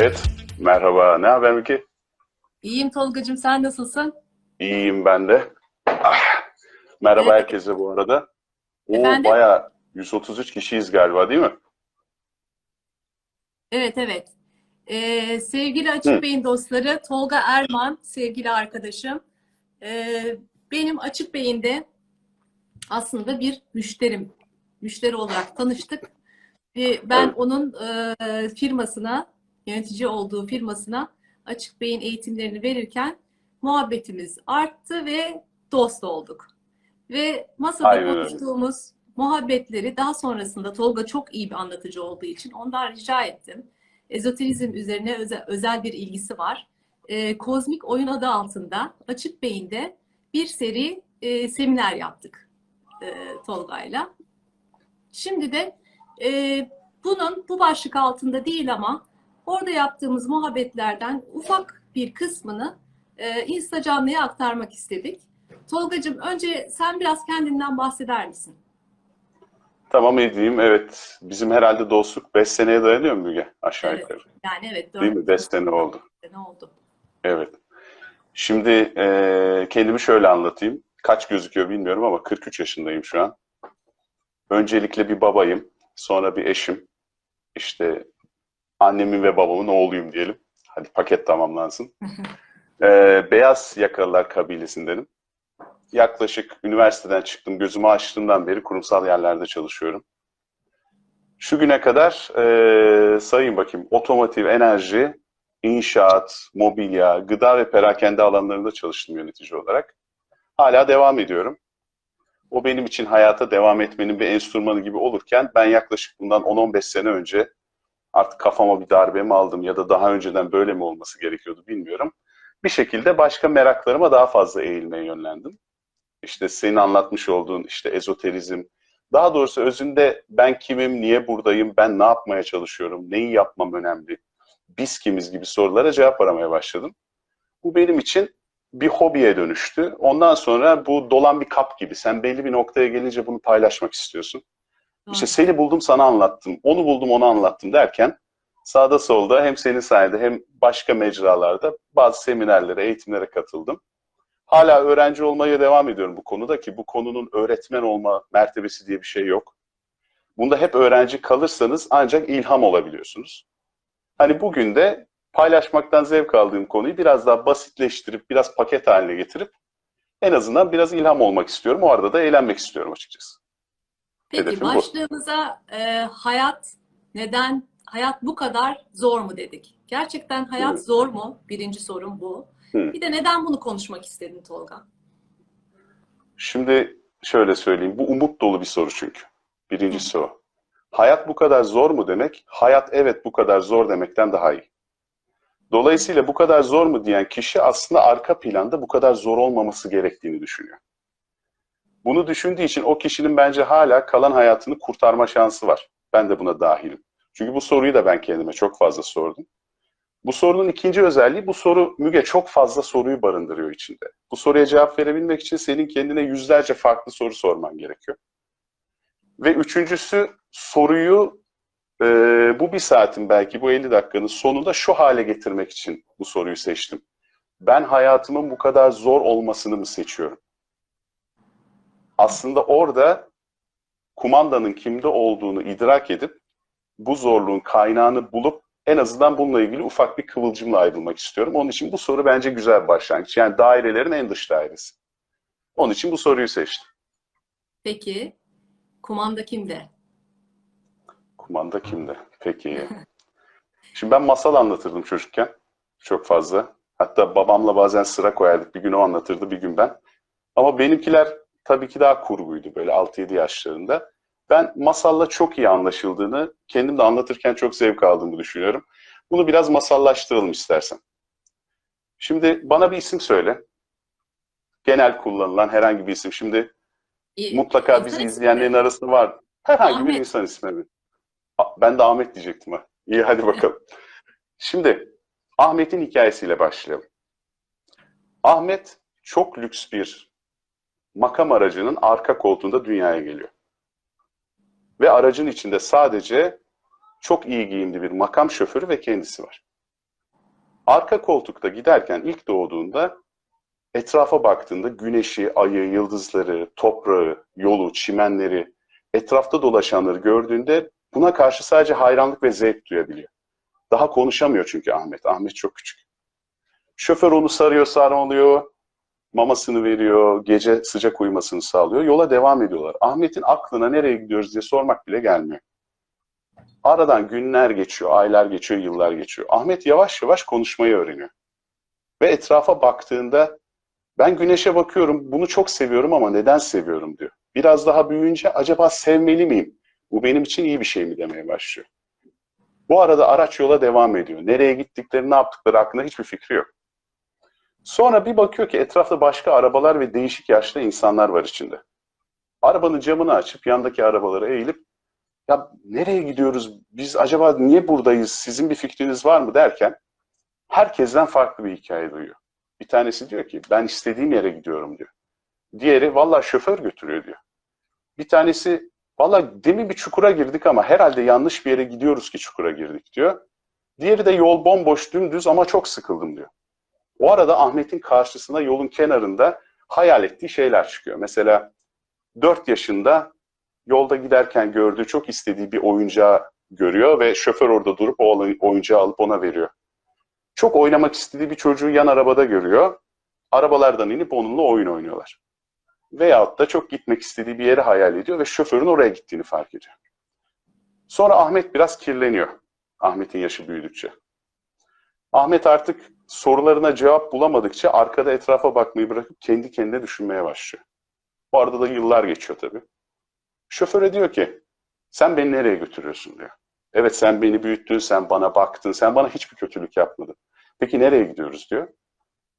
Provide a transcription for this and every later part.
Evet, merhaba. Ne haber Miki? İyiyim Tolgacığım sen nasılsın? İyiyim ben de. Ah, merhaba Evet. herkese bu arada. Oo, Efendim? bayağı 133 kişiyiz galiba değil mi? Evet evet. Ee, sevgili Açık Hı. Bey'in dostları Tolga Erman sevgili arkadaşım. Ee, benim Açık Bey'inde aslında bir müşterim. Müşteri olarak tanıştık. Ve ben Evet. onun e, firmasına, yönetici olduğu firmasına Açık Bey'in eğitimlerini verirken muhabbetimiz arttı ve dost olduk. Ve masada Aynen konuştuğumuz muhabbetleri daha sonrasında Tolga çok iyi bir anlatıcı olduğu için ondan rica ettim. Ezoterizm üzerine özel, özel bir ilgisi var. Ee, Kozmik Oyun adı altında Açık Beyin'de bir seri e, seminer yaptık e, Tolga'yla. Şimdi de e, bunun bu başlık altında değil ama orada yaptığımız muhabbetlerden ufak bir kısmını e, Insta canlıya aktarmak istedik. Tolgacığım önce sen biraz kendinden bahseder misin? Tamam edeyim. Evet, bizim herhalde dostluk 5 seneye dayanıyor mu Müge? Aşağı Evet. yukarı. Yani evet Değil mi? 5 sene oldu. Ne oldu? Evet. Şimdi e, kendimi şöyle anlatayım. Kaç gözüküyor bilmiyorum ama 43 yaşındayım şu an. Öncelikle bir babayım, sonra bir eşim. İşte annemin ve babamın oğluyum diyelim. Hadi paket tamamlansın. E, Beyaz Yakalılar kabilesindenim. Yaklaşık üniversiteden çıktım, gözümü açtığımdan beri kurumsal yerlerde çalışıyorum. Şu güne kadar e, sayayım bakayım. Otomotiv, enerji, inşaat, mobilya, gıda ve perakende alanlarında çalıştım yönetici olarak. Hala devam ediyorum. O benim için hayata devam etmenin bir enstrümanı gibi olurken ben yaklaşık bundan 10-15 sene önce artık kafama bir darbe mi aldım ya da daha önceden böyle mi olması gerekiyordu bilmiyorum. Bir şekilde başka meraklarıma daha fazla eğilmeye yönlendim. İşte senin anlatmış olduğun işte ezoterizm, daha doğrusu özünde ben kimim, niye buradayım, ben ne yapmaya çalışıyorum, neyi yapmam önemli, biz kimiz gibi sorulara cevap aramaya başladım. Bu benim için bir hobiye dönüştü. Ondan sonra bu dolan bir kap gibi. Sen belli bir noktaya gelince bunu paylaşmak istiyorsun. İşte seni buldum sana anlattım, onu buldum onu anlattım derken sağda solda hem senin sayende hem başka mecralarda bazı seminerlere, eğitimlere katıldım. Hala öğrenci olmaya devam ediyorum bu konuda ki bu konunun öğretmen olma mertebesi diye bir şey yok. Bunda hep öğrenci kalırsanız ancak ilham olabiliyorsunuz. Hani bugün de paylaşmaktan zevk aldığım konuyu biraz daha basitleştirip, biraz paket haline getirip en azından biraz ilham olmak istiyorum. O arada da eğlenmek istiyorum açıkçası. Peki hedefim bu. başlığımıza e, hayat neden hayat bu kadar zor mu dedik? Gerçekten hayat Hı. zor mu? Birinci sorum bu. Hı. Bir de neden bunu konuşmak istedin Tolga? Şimdi şöyle söyleyeyim. Bu umut dolu bir soru çünkü. Birincisi o. Hayat bu kadar zor mu demek, hayat evet bu kadar zor demekten daha iyi. Dolayısıyla bu kadar zor mu diyen kişi aslında arka planda bu kadar zor olmaması gerektiğini düşünüyor. Bunu düşündüğü için o kişinin bence hala kalan hayatını kurtarma şansı var. Ben de buna dahilim. Çünkü bu soruyu da ben kendime çok fazla sordum. Bu sorunun ikinci özelliği bu soru Müge çok fazla soruyu barındırıyor içinde. Bu soruya cevap verebilmek için senin kendine yüzlerce farklı soru sorman gerekiyor. Ve üçüncüsü soruyu e, bu bir saatin belki bu 50 dakikanın sonunda şu hale getirmek için bu soruyu seçtim. Ben hayatımın bu kadar zor olmasını mı seçiyorum? Aslında orada kumandanın kimde olduğunu idrak edip bu zorluğun kaynağını bulup en azından bununla ilgili ufak bir kıvılcımla ayrılmak istiyorum. Onun için bu soru bence güzel bir başlangıç. Yani dairelerin en dış dairesi. Onun için bu soruyu seçtim. Peki kumanda kimde? Kumanda kimde? Peki. Şimdi ben masal anlatırdım çocukken. Çok fazla. Hatta babamla bazen sıra koyardık. Bir gün o anlatırdı, bir gün ben. Ama benimkiler tabii ki daha kurguydu böyle 6-7 yaşlarında. Ben masalla çok iyi anlaşıldığını, kendim de anlatırken çok zevk aldığımı düşünüyorum. Bunu biraz masallaştıralım istersen. Şimdi bana bir isim söyle. Genel kullanılan herhangi bir isim. Şimdi İyi. mutlaka bizi izleyenlerin mi? arasında var. Herhangi bir Ahmet. insan ismi mi? Ben de Ahmet diyecektim ha. İyi hadi bakalım. Şimdi Ahmet'in hikayesiyle başlayalım. Ahmet çok lüks bir makam aracının arka koltuğunda dünyaya geliyor. Ve aracın içinde sadece çok iyi giyimli bir makam şoförü ve kendisi var. Arka koltukta giderken ilk doğduğunda etrafa baktığında güneşi, ayı, yıldızları, toprağı, yolu, çimenleri, etrafta dolaşanları gördüğünde buna karşı sadece hayranlık ve zevk duyabiliyor. Daha konuşamıyor çünkü Ahmet. Ahmet çok küçük. Şoför onu sarıyor, sarmalıyor, mamasını veriyor, gece sıcak uyumasını sağlıyor. Yola devam ediyorlar. Ahmet'in aklına nereye gidiyoruz diye sormak bile gelmiyor. Aradan günler geçiyor, aylar geçiyor, yıllar geçiyor. Ahmet yavaş yavaş konuşmayı öğreniyor. Ve etrafa baktığında ben güneşe bakıyorum, bunu çok seviyorum ama neden seviyorum diyor. Biraz daha büyüyünce acaba sevmeli miyim? Bu benim için iyi bir şey mi demeye başlıyor. Bu arada araç yola devam ediyor. Nereye gittikleri, ne yaptıkları hakkında hiçbir fikri yok. Sonra bir bakıyor ki etrafta başka arabalar ve değişik yaşlı insanlar var içinde. Arabanın camını açıp yandaki arabalara eğilip ya nereye gidiyoruz? Biz acaba niye buradayız? Sizin bir fikriniz var mı derken herkesten farklı bir hikaye duyuyor. Bir tanesi diyor ki ben istediğim yere gidiyorum diyor. Diğeri valla şoför götürüyor diyor. Bir tanesi valla demin bir çukura girdik ama herhalde yanlış bir yere gidiyoruz ki çukura girdik diyor. Diğeri de yol bomboş dümdüz ama çok sıkıldım diyor. O arada Ahmet'in karşısına yolun kenarında hayal ettiği şeyler çıkıyor. Mesela 4 yaşında yolda giderken gördüğü çok istediği bir oyuncağı görüyor ve şoför orada durup o oyuncağı alıp ona veriyor. Çok oynamak istediği bir çocuğu yan arabada görüyor. Arabalardan inip onunla oyun oynuyorlar. Veyahut da çok gitmek istediği bir yere hayal ediyor ve şoförün oraya gittiğini fark ediyor. Sonra Ahmet biraz kirleniyor. Ahmet'in yaşı büyüdükçe. Ahmet artık sorularına cevap bulamadıkça arkada etrafa bakmayı bırakıp kendi kendine düşünmeye başlıyor. Bu arada da yıllar geçiyor tabii. Şoföre diyor ki, sen beni nereye götürüyorsun diyor. Evet sen beni büyüttün, sen bana baktın, sen bana hiçbir kötülük yapmadın. Peki nereye gidiyoruz diyor.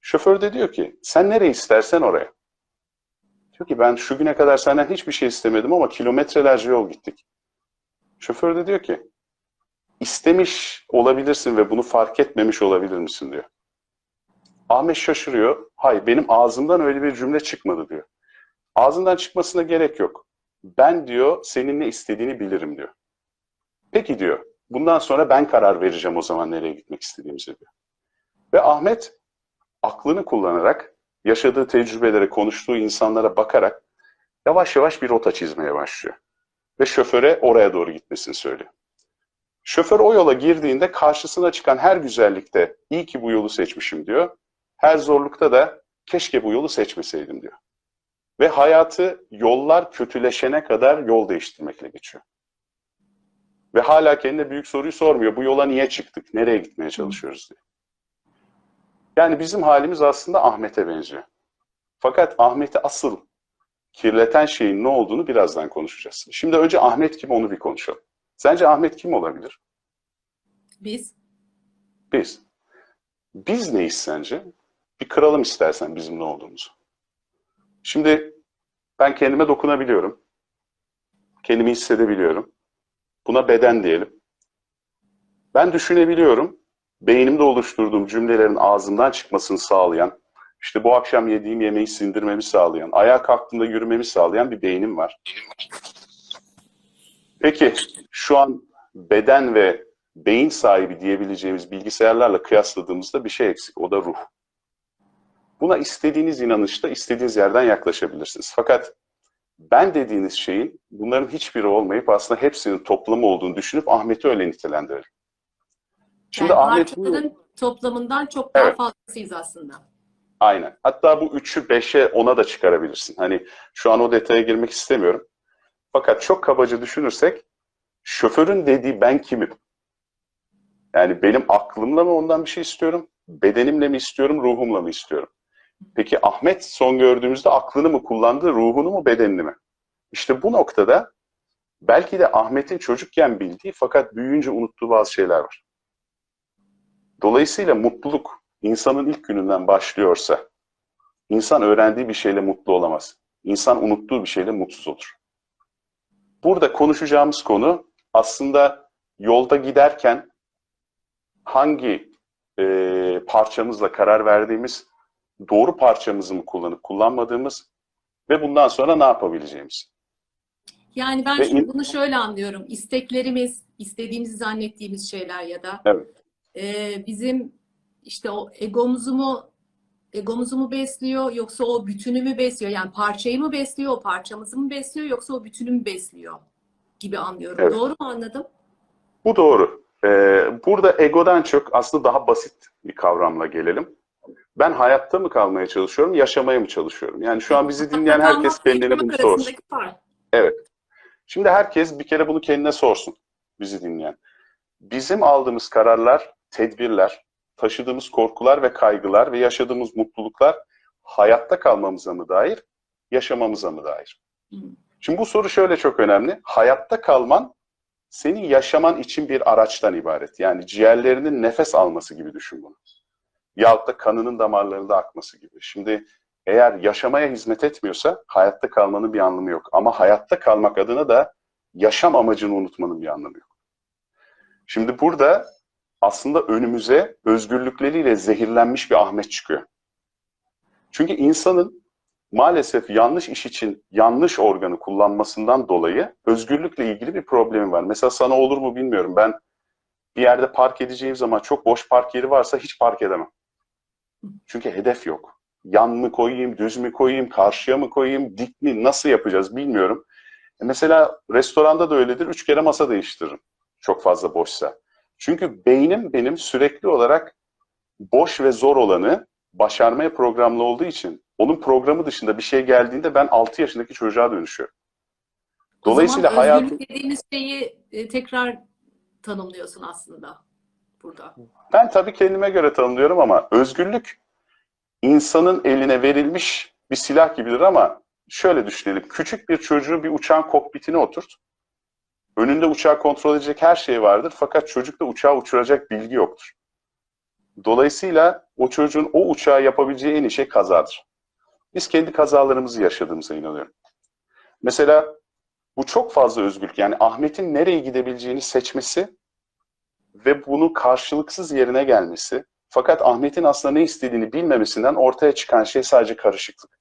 Şoför de diyor ki, sen nereye istersen oraya. Diyor ki ben şu güne kadar senden hiçbir şey istemedim ama kilometrelerce yol gittik. Şoför de diyor ki, istemiş olabilirsin ve bunu fark etmemiş olabilir misin diyor. Ahmet şaşırıyor. Hayır benim ağzımdan öyle bir cümle çıkmadı diyor. Ağzından çıkmasına gerek yok. Ben diyor senin ne istediğini bilirim diyor. Peki diyor. Bundan sonra ben karar vereceğim o zaman nereye gitmek istediğimize diyor. Ve Ahmet aklını kullanarak yaşadığı tecrübelere, konuştuğu insanlara bakarak yavaş yavaş bir rota çizmeye başlıyor. Ve şoföre oraya doğru gitmesini söylüyor. Şoför o yola girdiğinde karşısına çıkan her güzellikte iyi ki bu yolu seçmişim diyor. Her zorlukta da keşke bu yolu seçmeseydim diyor. Ve hayatı yollar kötüleşene kadar yol değiştirmekle geçiyor. Ve hala kendine büyük soruyu sormuyor. Bu yola niye çıktık? Nereye gitmeye çalışıyoruz diye. Yani bizim halimiz aslında Ahmet'e benziyor. Fakat Ahmet'i asıl kirleten şeyin ne olduğunu birazdan konuşacağız. Şimdi önce Ahmet kim onu bir konuşalım. Sence Ahmet kim olabilir? Biz. Biz. Biz neyiz sence? Bir kıralım istersen bizim ne olduğumuzu. Şimdi ben kendime dokunabiliyorum. Kendimi hissedebiliyorum. Buna beden diyelim. Ben düşünebiliyorum. Beynimde oluşturduğum cümlelerin ağzımdan çıkmasını sağlayan, işte bu akşam yediğim yemeği sindirmemi sağlayan, ayağa kalktığımda yürümemi sağlayan bir beynim var. Peki şu an beden ve beyin sahibi diyebileceğimiz bilgisayarlarla kıyasladığımızda bir şey eksik. O da ruh. Buna istediğiniz inanışta istediğiniz yerden yaklaşabilirsiniz. Fakat ben dediğiniz şeyin bunların hiçbiri olmayıp aslında hepsinin toplamı olduğunu düşünüp Ahmet'i öyle nitelendirelim. Şimdi yani Ahmet parçaların toplamından çok daha evet. fazlasıyız aslında. Aynen. Hatta bu 3'ü 5'e 10'a da çıkarabilirsin. Hani şu an o detaya girmek istemiyorum. Fakat çok kabaca düşünürsek şoförün dediği ben kimim? Yani benim aklımla mı ondan bir şey istiyorum? Bedenimle mi istiyorum, ruhumla mı istiyorum? Peki Ahmet son gördüğümüzde aklını mı kullandı, ruhunu mu, bedenini mi? İşte bu noktada belki de Ahmet'in çocukken bildiği fakat büyüyünce unuttuğu bazı şeyler var. Dolayısıyla mutluluk insanın ilk gününden başlıyorsa, insan öğrendiği bir şeyle mutlu olamaz. İnsan unuttuğu bir şeyle mutsuz olur. Burada konuşacağımız konu aslında yolda giderken hangi e, parçamızla karar verdiğimiz, doğru parçamızı mı kullanıp kullanmadığımız ve bundan sonra ne yapabileceğimiz. Yani ben şimdi bunu şöyle anlıyorum. İsteklerimiz, istediğimizi zannettiğimiz şeyler ya da evet. e, bizim işte o egomuzu mu egomuzu mu besliyor yoksa o bütünü mü besliyor? Yani parçayı mı besliyor, o parçamızı mı besliyor yoksa o bütünü mü besliyor gibi anlıyorum. Evet. Doğru mu anladım? Bu doğru. Ee, burada egodan çok aslında daha basit bir kavramla gelelim. Ben hayatta mı kalmaya çalışıyorum, yaşamaya mı çalışıyorum? Yani şu an bizi dinleyen herkes kendine bunu sorsun. fark. Şimdi herkes bir kere bunu kendine sorsun, bizi dinleyen. Bizim aldığımız kararlar, tedbirler, taşıdığımız korkular ve kaygılar ve yaşadığımız mutluluklar hayatta kalmamıza mı dair, yaşamamıza mı dair? Hı. Şimdi bu soru şöyle çok önemli. Hayatta kalman senin yaşaman için bir araçtan ibaret. Yani ciğerlerinin nefes alması gibi düşün bunu. Yahut da kanının damarlarında akması gibi. Şimdi eğer yaşamaya hizmet etmiyorsa hayatta kalmanın bir anlamı yok. Ama hayatta kalmak adına da yaşam amacını unutmanın bir anlamı yok. Şimdi burada aslında önümüze özgürlükleriyle zehirlenmiş bir Ahmet çıkıyor. Çünkü insanın maalesef yanlış iş için yanlış organı kullanmasından dolayı özgürlükle ilgili bir problemi var. Mesela sana olur mu bilmiyorum. Ben bir yerde park edeceğim zaman çok boş park yeri varsa hiç park edemem. Çünkü hedef yok. Yan mı koyayım, düz mü koyayım, karşıya mı koyayım, dik mi, nasıl yapacağız bilmiyorum. E Mesela restoranda da öyledir. Üç kere masa değiştiririm. Çok fazla boşsa. Çünkü beynim benim sürekli olarak boş ve zor olanı başarmaya programlı olduğu için onun programı dışında bir şey geldiğinde ben 6 yaşındaki çocuğa dönüşüyorum. Dolayısıyla özgürlük dediğimiz şeyi e, tekrar tanımlıyorsun aslında burada. ben tabii kendime göre tanımlıyorum ama özgürlük insanın eline verilmiş bir silah gibidir ama şöyle düşünelim. Küçük bir çocuğu bir uçağın kokpitine oturt. Önünde uçağı kontrol edecek her şey vardır fakat çocukta uçağı uçuracak bilgi yoktur. Dolayısıyla o çocuğun o uçağı yapabileceği en iyi şey kazadır. Biz kendi kazalarımızı yaşadığımıza inanıyorum. Mesela bu çok fazla özgürlük. Yani Ahmet'in nereye gidebileceğini seçmesi ve bunu karşılıksız yerine gelmesi fakat Ahmet'in aslında ne istediğini bilmemesinden ortaya çıkan şey sadece karışıklık.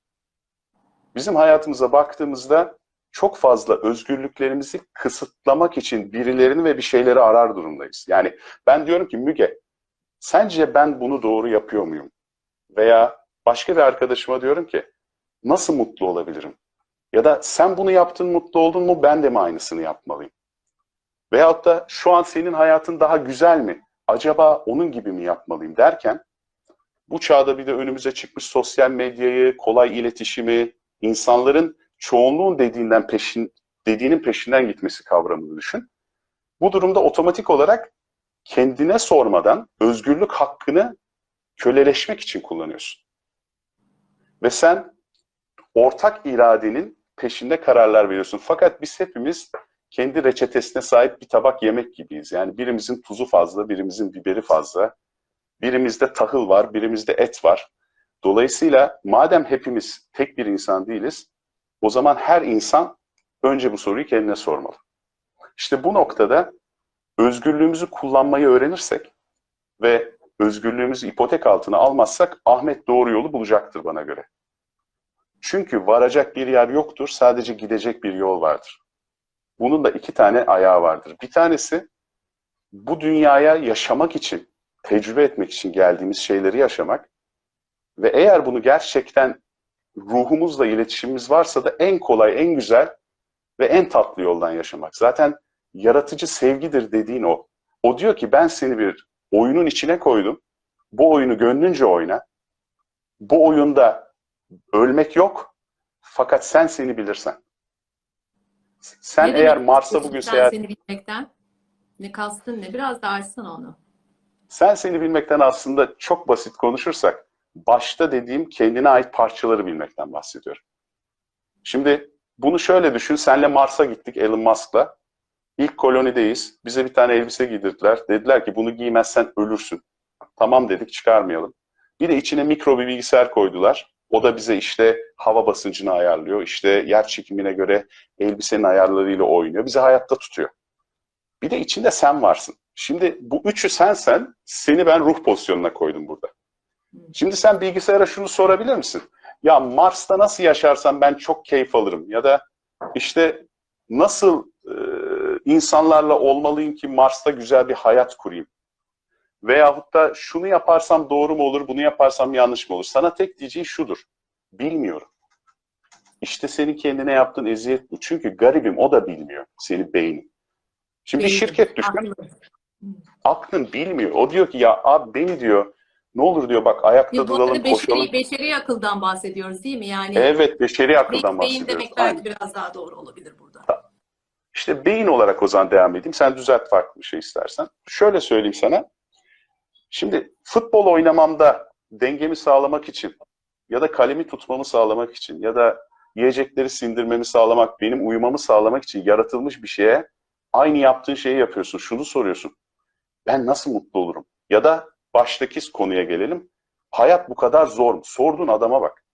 Bizim hayatımıza baktığımızda çok fazla özgürlüklerimizi kısıtlamak için birilerini ve bir şeyleri arar durumdayız. Yani ben diyorum ki Müge, sence ben bunu doğru yapıyor muyum? Veya başka bir arkadaşıma diyorum ki, nasıl mutlu olabilirim? Ya da sen bunu yaptın mutlu oldun mu ben de mi aynısını yapmalıyım? Veyahut da şu an senin hayatın daha güzel mi? Acaba onun gibi mi yapmalıyım derken bu çağda bir de önümüze çıkmış sosyal medyayı, kolay iletişimi, insanların çoğunluğun dediğinden peşin dediğinin peşinden gitmesi kavramını düşün. Bu durumda otomatik olarak kendine sormadan özgürlük hakkını köleleşmek için kullanıyorsun. Ve sen ortak iradenin peşinde kararlar veriyorsun. Fakat biz hepimiz kendi reçetesine sahip bir tabak yemek gibiyiz. Yani birimizin tuzu fazla, birimizin biberi fazla. Birimizde tahıl var, birimizde et var. Dolayısıyla madem hepimiz tek bir insan değiliz, o zaman her insan önce bu soruyu kendine sormalı. İşte bu noktada özgürlüğümüzü kullanmayı öğrenirsek ve özgürlüğümüzü ipotek altına almazsak Ahmet doğru yolu bulacaktır bana göre. Çünkü varacak bir yer yoktur, sadece gidecek bir yol vardır. Bunun da iki tane ayağı vardır. Bir tanesi bu dünyaya yaşamak için, tecrübe etmek için geldiğimiz şeyleri yaşamak ve eğer bunu gerçekten ruhumuzla iletişimimiz varsa da en kolay, en güzel ve en tatlı yoldan yaşamak. Zaten yaratıcı sevgidir dediğin o. O diyor ki ben seni bir oyunun içine koydum. Bu oyunu gönlünce oyna. Bu oyunda ölmek yok. Fakat sen seni bilirsen. Sen Ne eğer Mars'a bugün seyahat seni bilmekten? Ne kastın ne? Biraz da açsana onu. Sen seni bilmekten aslında çok basit konuşursak, başta dediğim kendine ait parçaları bilmekten bahsediyorum. Şimdi bunu şöyle düşün, senle Mars'a gittik Elon Musk'la. İlk kolonideyiz, bize bir tane elbise giydirdiler. Dediler ki bunu giymezsen ölürsün. Tamam dedik, çıkarmayalım. Bir de içine mikro bir bilgisayar koydular. O da bize işte hava basıncını ayarlıyor, işte yer çekimine göre elbisenin ayarlarıyla oynuyor. Bizi hayatta tutuyor. Bir de içinde sen varsın. Şimdi bu üçü sensen, seni ben ruh pozisyonuna koydum burada. Şimdi sen bilgisayara şunu sorabilir misin? Ya Mars'ta nasıl yaşarsam ben çok keyif alırım. Ya da işte nasıl e, insanlarla olmalıyım ki Mars'ta güzel bir hayat kurayım. Veyahut da şunu yaparsam doğru mu olur, bunu yaparsam yanlış mı olur? Sana tek diyeceği şudur. Bilmiyorum. İşte senin kendine yaptığın eziyet bu. Çünkü garibim o da bilmiyor senin beynin. Şimdi bir şirket düşün. Aklın bilmiyor. O diyor ki ya abi beni diyor ne olur diyor bak ayakta Ya bu duralım arada koşalım. beşeri, beşeri akıldan bahsediyoruz değil mi? Yani Evet beşeri akıldan beyin bahsediyoruz. demek Aynen. belki biraz daha doğru olabilir burada. İşte beyin olarak o zaman devam edeyim. Sen düzelt farklı bir şey istersen. Şöyle söyleyeyim sana. Şimdi futbol oynamamda dengemi sağlamak için ya da kalemi tutmamı sağlamak için ya da yiyecekleri sindirmemi sağlamak, benim uyumamı sağlamak için yaratılmış bir şeye aynı yaptığın şeyi yapıyorsun. Şunu soruyorsun. Ben nasıl mutlu olurum? Ya da baştaki konuya gelelim. Hayat bu kadar zor mu? Sorduğun adama bak.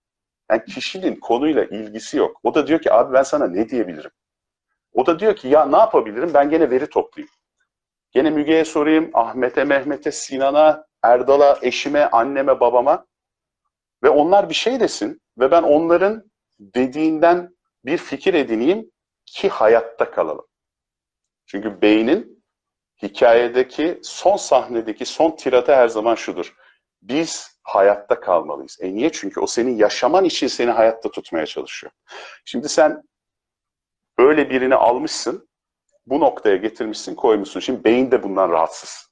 Yani kişinin konuyla ilgisi yok. O da diyor ki abi ben sana ne diyebilirim? O da diyor ki ya ne yapabilirim? Ben gene veri toplayayım. Gene Müge'ye sorayım, Ahmet'e, Mehmet'e, Sinan'a, Erdal'a, eşime, anneme, babama. Ve onlar bir şey desin ve ben onların dediğinden bir fikir edineyim ki hayatta kalalım. Çünkü beynin hikayedeki son sahnedeki son tiratı her zaman şudur. Biz hayatta kalmalıyız. E niye? Çünkü o senin yaşaman için seni hayatta tutmaya çalışıyor. Şimdi sen öyle birini almışsın, bu noktaya getirmişsin, koymuşsun. Şimdi beyin de bundan rahatsız.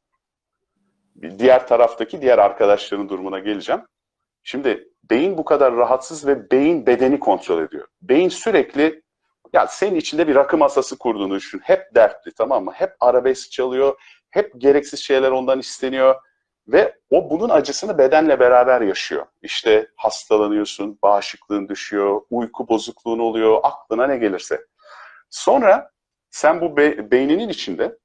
Diğer taraftaki diğer arkadaşların durumuna geleceğim. Şimdi beyin bu kadar rahatsız ve beyin bedeni kontrol ediyor. Beyin sürekli ya senin içinde bir rakı masası kurduğunu düşün. Hep dertli tamam mı? Hep arabesk çalıyor. Hep gereksiz şeyler ondan isteniyor. Ve o bunun acısını bedenle beraber yaşıyor. İşte hastalanıyorsun, bağışıklığın düşüyor, uyku bozukluğun oluyor, aklına ne gelirse. Sonra sen bu be- beyninin içinde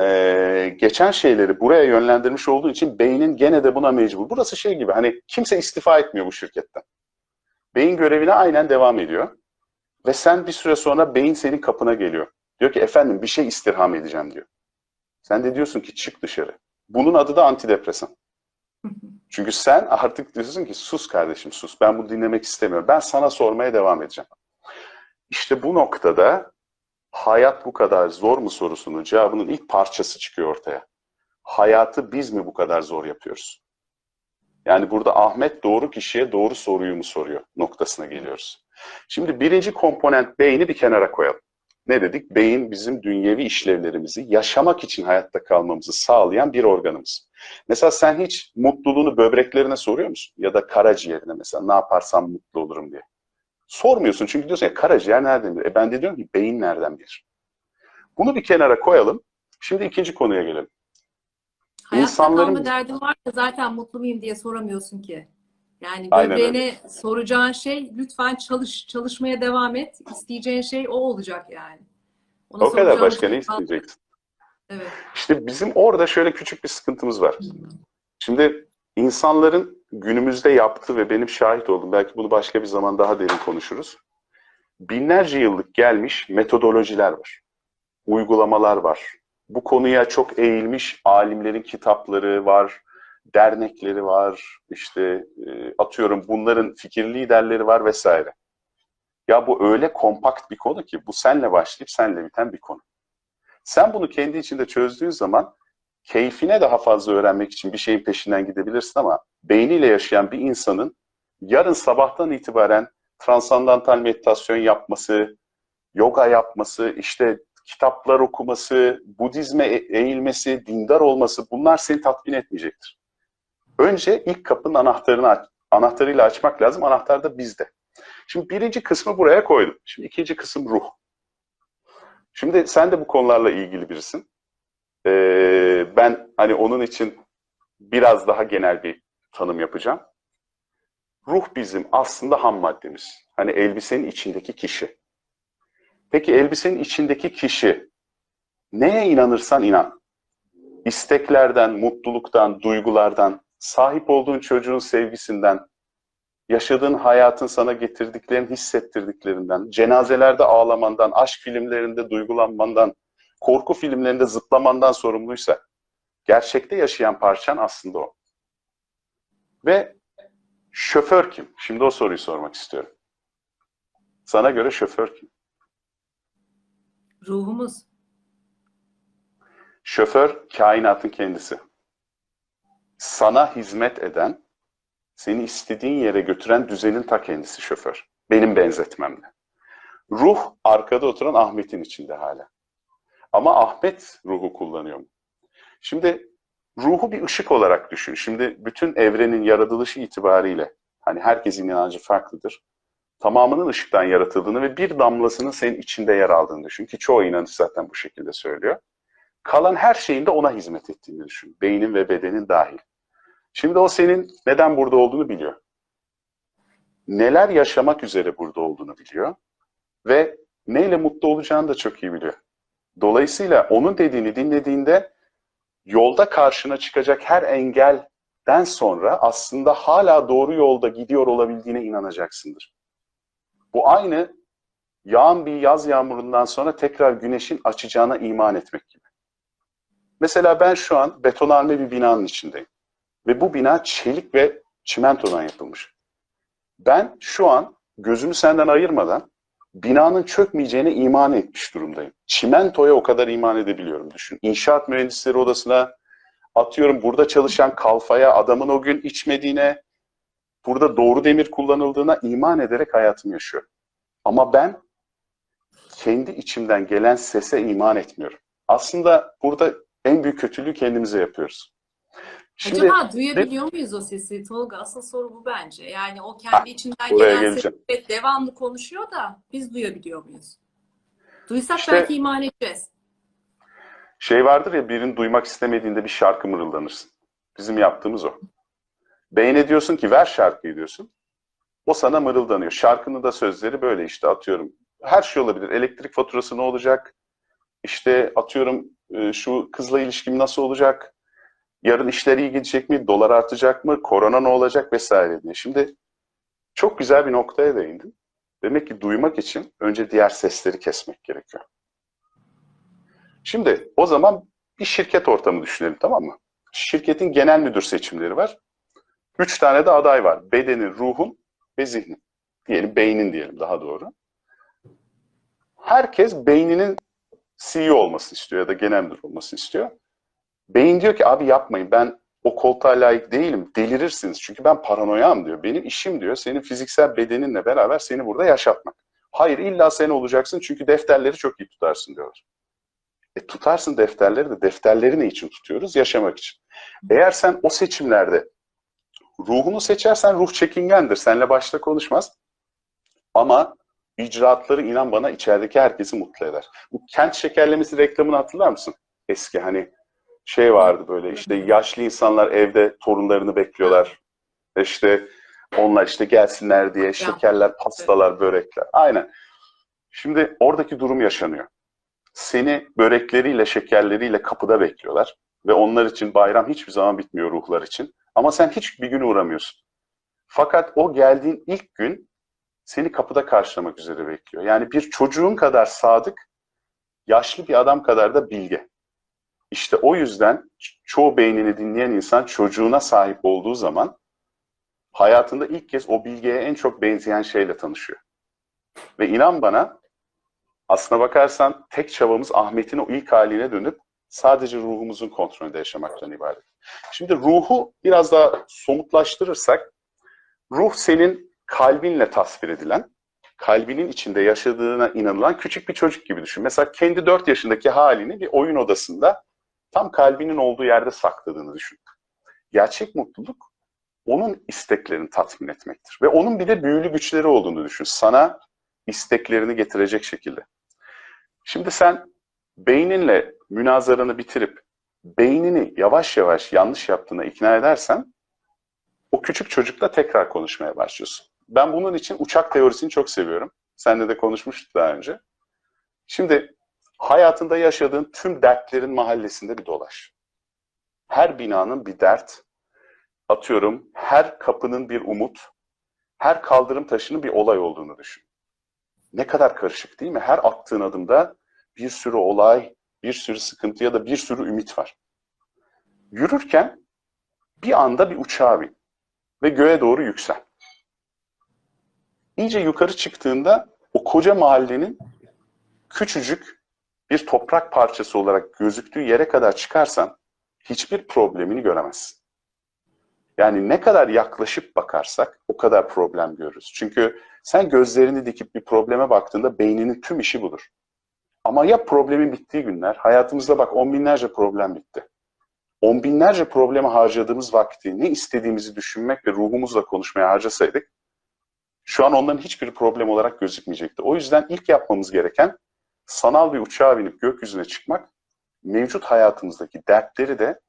eee, geçen şeyleri buraya yönlendirmiş olduğu için beynin gene de buna mecbur. Burası şey gibi hani kimse istifa etmiyor bu şirketten. Beyin görevine aynen devam ediyor. Ve sen bir süre sonra beyin senin kapına geliyor. Diyor ki efendim bir şey istirham edeceğim diyor. Sen de diyorsun ki çık dışarı. Bunun adı da antidepresan. Çünkü sen artık diyorsun ki sus kardeşim sus ben bunu dinlemek istemiyorum. Ben sana sormaya devam edeceğim. İşte bu noktada hayat bu kadar zor mu sorusunun cevabının ilk parçası çıkıyor ortaya. Hayatı biz mi bu kadar zor yapıyoruz? Yani burada Ahmet doğru kişiye doğru soruyu mu soruyor noktasına geliyoruz. Şimdi birinci komponent beyni bir kenara koyalım. Ne dedik? Beyin bizim dünyevi işlevlerimizi yaşamak için hayatta kalmamızı sağlayan bir organımız. Mesela sen hiç mutluluğunu böbreklerine soruyor musun? Ya da karaciğerine mesela ne yaparsam mutlu olurum diye. Sormuyorsun çünkü diyorsun ya karaciğer nereden bilir? E ben de diyorum ki beyin nereden bilir? Bunu bir kenara koyalım. Şimdi ikinci konuya gelelim. Hayatta İnsanların- kalma derdin varsa zaten mutlu muyum diye soramıyorsun ki. Yani böbreğine soracağın şey lütfen çalış, çalışmaya devam et. İsteyeceğin şey o olacak yani. Ona O kadar başka şey ne isteyeceksin? Evet. İşte bizim orada şöyle küçük bir sıkıntımız var. Şimdi insanların günümüzde yaptığı ve benim şahit oldum, belki bunu başka bir zaman daha derin konuşuruz. Binlerce yıllık gelmiş metodolojiler var. Uygulamalar var. Bu konuya çok eğilmiş alimlerin kitapları var, dernekleri var, işte e, atıyorum bunların fikir liderleri var vesaire. Ya bu öyle kompakt bir konu ki bu senle başlayıp senle biten bir konu. Sen bunu kendi içinde çözdüğün zaman keyfine daha fazla öğrenmek için bir şeyin peşinden gidebilirsin ama beyniyle yaşayan bir insanın yarın sabahtan itibaren transandantal meditasyon yapması, yoga yapması, işte kitaplar okuması, Budizme e- eğilmesi, dindar olması bunlar seni tatmin etmeyecektir. Önce ilk kapının anahtarını anahtarıyla açmak lazım. Anahtar da bizde. Şimdi birinci kısmı buraya koydum. Şimdi ikinci kısım ruh. Şimdi sen de bu konularla ilgili birisin. Ee, ben hani onun için biraz daha genel bir tanım yapacağım. Ruh bizim aslında ham maddemiz. Hani elbisenin içindeki kişi. Peki elbisenin içindeki kişi neye inanırsan inan. İsteklerden, mutluluktan, duygulardan, sahip olduğun çocuğun sevgisinden, yaşadığın hayatın sana getirdiklerini hissettirdiklerinden, cenazelerde ağlamandan, aşk filmlerinde duygulanmandan, korku filmlerinde zıplamandan sorumluysa, gerçekte yaşayan parçan aslında o. Ve şoför kim? Şimdi o soruyu sormak istiyorum. Sana göre şoför kim? Ruhumuz. Şoför kainatın kendisi. sana hizmet eden, seni istediğin yere götüren düzenin ta kendisi şoför. Benim benzetmemle. Ruh arkada oturan Ahmet'in içinde hala. Ama Ahmet ruhu kullanıyor mu? Şimdi ruhu bir ışık olarak düşün. Şimdi bütün evrenin yaratılışı itibariyle hani herkesin inancı farklıdır. Tamamının ışıktan yaratıldığını ve bir damlasının senin içinde yer aldığını düşün ki çoğu inanış zaten bu şekilde söylüyor. Kalan her şeyin de ona hizmet ettiğini düşün. Beynin ve bedenin dahil. Şimdi o senin neden burada olduğunu biliyor. Neler yaşamak üzere burada olduğunu biliyor. Ve neyle mutlu olacağını da çok iyi biliyor. Dolayısıyla onun dediğini dinlediğinde yolda karşına çıkacak her engelden sonra aslında hala doğru yolda gidiyor olabildiğine inanacaksındır. Bu aynı yağan bir yaz yağmurundan sonra tekrar güneşin açacağına iman etmek gibi. Mesela ben şu an betonarme bir binanın içindeyim. Ve bu bina çelik ve çimentodan yapılmış. Ben şu an gözümü senden ayırmadan binanın çökmeyeceğine iman etmiş durumdayım. Çimentoya o kadar iman edebiliyorum düşün. İnşaat mühendisleri odasına atıyorum burada çalışan kalfaya adamın o gün içmediğine burada doğru demir kullanıldığına iman ederek hayatımı yaşıyorum. Ama ben kendi içimden gelen sese iman etmiyorum. Aslında burada en büyük kötülüğü kendimize yapıyoruz. Şimdi Acaba duyabiliyor muyuz o sesi Tolga? Asıl soru bu bence. Yani o kendi içinden gelen ses devamlı konuşuyor da biz duyabiliyor muyuz? Duysak İşte- belki iman edeceğiz. şey vardır ya birinin duymak istemediğinde bir şarkı mırıldanırsın. Bizim yaptığımız o. Beyne diyorsun ki ver şarkıyı diyorsun. O sana mırıldanıyor. Şarkının da sözleri böyle işte atıyorum. Her şey olabilir. Elektrik faturası ne olacak? İşte atıyorum e, şu kızla ilişkim nasıl olacak? Yarın işler iyi gidecek mi? Dolar artacak mı? Korona ne olacak? Vesaire diye. Şimdi çok güzel bir noktaya değindin. Demek ki duymak için önce diğer sesleri kesmek gerekiyor. Şimdi o zaman bir şirket ortamı düşünelim tamam mı? Şirketin genel müdür seçimleri var. Üç tane de aday var. Bedenin, ruhun ve zihnin. Diyelim beynin diyelim daha doğru. Herkes beyninin CEO olmasını istiyor ya da genel müdür olmasını istiyor. Beyin diyor ki abi yapmayın ben o koltuğa layık değilim delirirsiniz çünkü ben paranoyam diyor. Benim işim diyor senin fiziksel bedeninle beraber seni burada yaşatmak. Hayır illa sen olacaksın çünkü defterleri çok iyi tutarsın diyorlar. E tutarsın defterleri de defterleri ne için tutuyoruz? Yaşamak için. Eğer sen o seçimlerde ruhunu seçersen ruh çekingendir. Seninle başta konuşmaz. Ama icraatları inan bana içerideki herkesi mutlu eder. Bu kent şekerlemesi reklamını hatırlar mısın? Eski hani şey vardı böyle işte yaşlı insanlar evde torunlarını bekliyorlar. İşte onlar işte gelsinler diye şekerler, pastalar, börekler. Aynen. Şimdi oradaki durum yaşanıyor. Seni börekleriyle, şekerleriyle kapıda bekliyorlar. Ve onlar için bayram hiçbir zaman bitmiyor ruhlar için. Ama sen hiç bir gün uğramıyorsun. Fakat o geldiğin ilk gün seni kapıda karşılamak üzere bekliyor. Yani bir çocuğun kadar sadık, yaşlı bir adam kadar da bilge. İşte o yüzden çoğu beynini dinleyen insan çocuğuna sahip olduğu zaman hayatında ilk kez o bilgiye en çok benzeyen şeyle tanışıyor. Ve inan bana aslına bakarsan tek çabamız Ahmet'in o ilk haline dönüp sadece ruhumuzun kontrolünde yaşamaktan ibaret. Şimdi ruhu biraz daha somutlaştırırsak ruh senin kalbinle tasvir edilen, kalbinin içinde yaşadığına inanılan küçük bir çocuk gibi düşün. Mesela kendi 4 yaşındaki halini bir oyun odasında tam kalbinin olduğu yerde sakladığını düşün. Gerçek mutluluk onun isteklerini tatmin etmektir. Ve onun bir de büyülü güçleri olduğunu düşün. Sana isteklerini getirecek şekilde. Şimdi sen beyninle münazaranı bitirip beynini yavaş yavaş yanlış yaptığına ikna edersen o küçük çocukla tekrar konuşmaya başlıyorsun. Ben bunun için uçak teorisini çok seviyorum. Seninle de konuşmuştuk daha önce. Şimdi hayatında yaşadığın tüm dertlerin mahallesinde bir dolaş. Her binanın bir dert, atıyorum her kapının bir umut, her kaldırım taşının bir olay olduğunu düşün. Ne kadar karışık değil mi? Her attığın adımda bir sürü olay, bir sürü sıkıntı ya da bir sürü ümit var. Yürürken bir anda bir uçağa bin ve göğe doğru yüksel. İyice yukarı çıktığında o koca mahallenin küçücük bir toprak parçası olarak gözüktüğü yere kadar çıkarsan hiçbir problemini göremezsin. Yani ne kadar yaklaşıp bakarsak o kadar problem görürüz. Çünkü sen gözlerini dikip bir probleme baktığında beyninin tüm işi budur. Ama ya problemin bittiği günler, hayatımızda bak on binlerce problem bitti. On binlerce probleme harcadığımız vakti ne istediğimizi düşünmek ve ruhumuzla konuşmaya harcasaydık, şu an onların hiçbir problem olarak gözükmeyecekti. O yüzden ilk yapmamız gereken sanal bir uçağa binip gökyüzüne çıkmak, mevcut hayatımızdaki dertleri de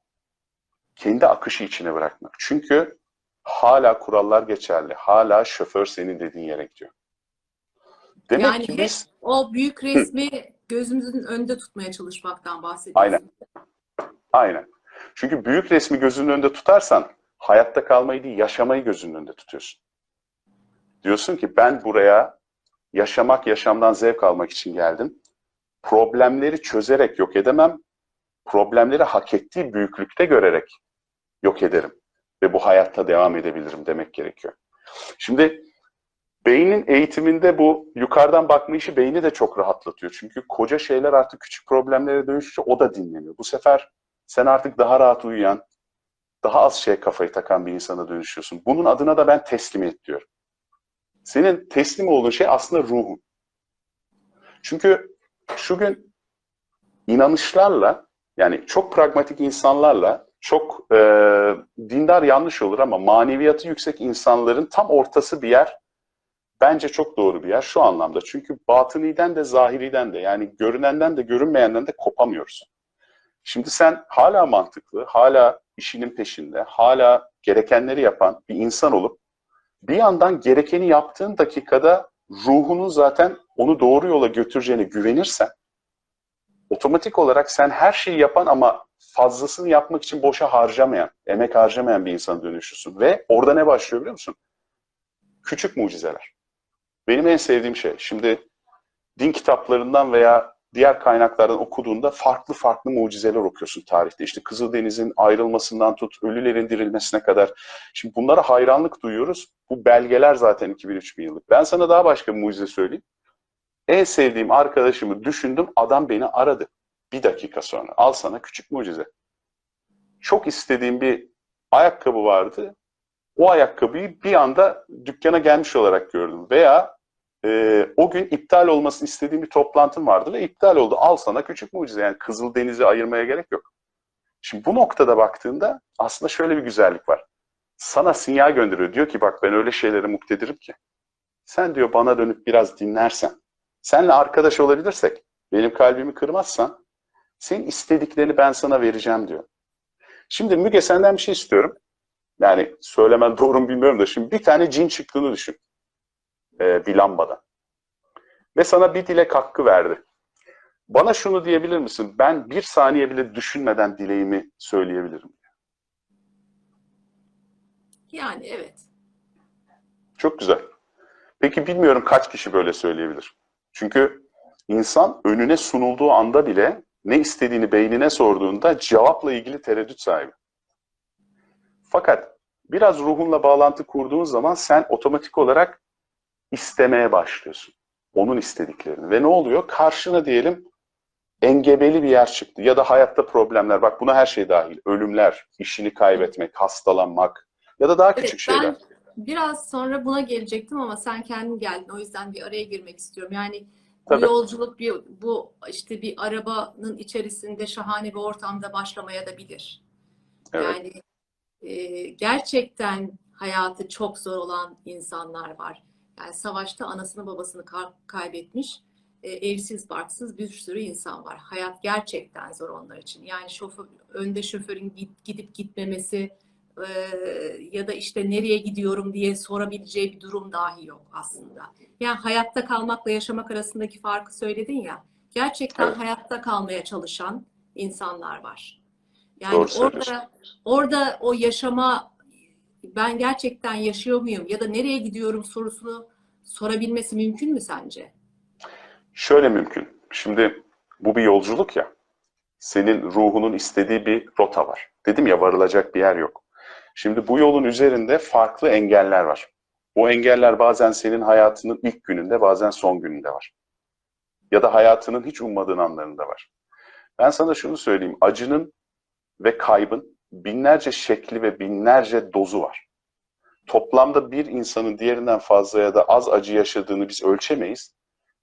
kendi akışı içine bırakmak. Çünkü hala kurallar geçerli. Hala şoför senin dediğin yere gidiyor. Demek Yani ki biz o büyük resmi gözümüzün önünde tutmaya çalışmaktan bahsediyorsun. Aynen. aynen. Çünkü büyük resmi gözünün önünde tutarsan hayatta kalmayı değil yaşamayı gözünün önünde tutuyorsun. Diyorsun ki ben buraya yaşamak, yaşamdan zevk almak için geldim. Problemleri çözerek yok edemem. Problemleri hak ettiği büyüklükte görerek yok ederim. Ve bu hayatta devam edebilirim demek gerekiyor. Şimdi beynin eğitiminde bu yukarıdan bakma işi beyni de çok rahatlatıyor. Çünkü koca şeyler artık küçük problemlere dönüşünce o da dinleniyor. Bu sefer sen artık daha rahat uyuyan, daha az şeye kafayı takan bir insana dönüşüyorsun. Bunun adına da ben teslimiyet diyorum. Senin teslim olduğun şey aslında ruhun. Çünkü şu gün inanışlarla yani çok pragmatik insanlarla çok e, dindar yanlış olur ama maneviyatı yüksek insanların tam ortası bir yer bence çok doğru bir yer şu anlamda. Çünkü batıniden de zahiriden de yani görünenden de görünmeyenden de kopamıyoruz. Şimdi sen hala mantıklı, hala işinin peşinde, hala gerekenleri yapan bir insan olup bir yandan gerekeni yaptığın dakikada ruhunun zaten onu doğru yola götüreceğine güvenirsen otomatik olarak sen her şeyi yapan ama fazlasını yapmak için boşa harcamayan, emek harcamayan bir insana dönüşürsün. Ve orada ne başlıyor biliyor musun? Küçük mucizeler. Benim en sevdiğim şey. Şimdi din kitaplarından veya diğer kaynaklardan okuduğunda farklı farklı mucizeler okuyorsun tarihte. İşte Kızıldeniz'in ayrılmasından tut, ölülerin dirilmesine kadar. Şimdi bunlara hayranlık duyuyoruz. Bu belgeler zaten 2000-3000 yıllık. Ben sana daha başka bir mucize söyleyeyim. En sevdiğim arkadaşımı düşündüm, adam beni aradı. Bir dakika sonra. Al sana küçük mucize. Çok istediğim bir ayakkabı vardı. O ayakkabıyı bir anda dükkana gelmiş olarak gördüm. Veya e, o gün iptal olmasını istediğim bir toplantım vardı ve iptal oldu. Al sana küçük mucize. Yani Kızıldeniz'i ayırmaya gerek yok. Şimdi bu noktada baktığında aslında şöyle bir güzellik var. Sana sinyal gönderiyor. Diyor ki bak ben öyle şeylere muktedirim ki. Sen diyor bana dönüp biraz dinlersen, senle arkadaş olabilirsek, benim kalbimi kırmazsan, senin istediklerini ben sana vereceğim diyor. Şimdi Müge senden bir şey istiyorum. Yani söylemen doğru mu bilmiyorum da şimdi bir tane cin çıktığını düşün. Ee, bir lambada. Ve sana bir dilek hakkı verdi. Bana şunu diyebilir misin? Ben bir saniye bile düşünmeden dileğimi söyleyebilirim. Yani evet. Çok güzel. Peki bilmiyorum kaç kişi böyle söyleyebilir. Çünkü insan önüne sunulduğu anda bile ne istediğini beynine sorduğunda cevapla ilgili tereddüt sahibi. Fakat biraz ruhunla bağlantı kurduğun zaman sen otomatik olarak istemeye başlıyorsun. Onun istediklerini. Ve ne oluyor? Karşına diyelim engebeli bir yer çıktı. Ya da hayatta problemler. Bak buna her şey dahil. Ölümler, işini kaybetmek, hastalanmak ya da daha küçük Evet, şeyler. Biraz sonra buna gelecektim ama sen kendin geldin. O yüzden bir araya girmek istiyorum. Yani bu Tabii. yolculuk bir bu işte bir arabanın içerisinde şahane bir ortamda başlamaya da bilir. Evet. Yani e, gerçekten hayatı çok zor olan insanlar var. Yani savaşta anasını babasını ka- kaybetmiş, e, evsiz barksız bir sürü insan var. Hayat gerçekten zor onlar için. Yani şoför, önde şoförün git, gidip gitmemesi e, ya da işte nereye gidiyorum diye sorabileceği bir durum dahi yok aslında. Yani hayatta kalmakla yaşamak arasındaki farkı söyledin ya. Gerçekten Evet. hayatta kalmaya çalışan insanlar var. Yani Doğru orada orada o yaşama ben gerçekten yaşıyor muyum ya da nereye gidiyorum sorusunu sorabilmesi mümkün mü sence? Şöyle mümkün. Şimdi bu bir yolculuk ya. Senin ruhunun istediği bir rota var. Dedim ya varılacak bir yer yok. Şimdi bu yolun üzerinde farklı engeller var. Bu engeller bazen senin hayatının ilk gününde, bazen son gününde var. Ya da hayatının hiç ummadığın anlarında var. Ben sana şunu söyleyeyim. Acının ve kaybın binlerce şekli ve binlerce dozu var. Toplamda bir insanın diğerinden fazla ya da az acı yaşadığını biz ölçemeyiz.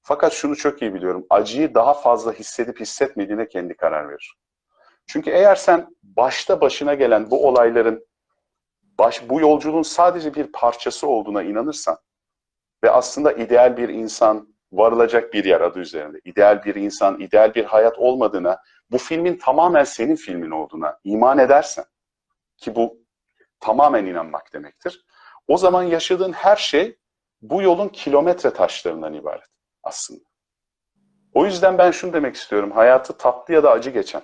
Fakat şunu çok iyi biliyorum. Acıyı daha fazla hissedip hissetmediğine kendi karar verir. Çünkü eğer sen başta başına gelen bu olayların baş, bu yolculuğun sadece bir parçası olduğuna inanırsan ve aslında ideal bir insan varılacak bir yer adı üzerinde, ideal bir insan, ideal bir hayat olmadığına, bu filmin tamamen senin filmin olduğuna iman edersen ki bu tamamen inanmak demektir. O zaman yaşadığın her şey bu yolun kilometre taşlarından ibaret aslında. O yüzden ben şunu demek istiyorum. Hayatı tatlı ya da acı geçen,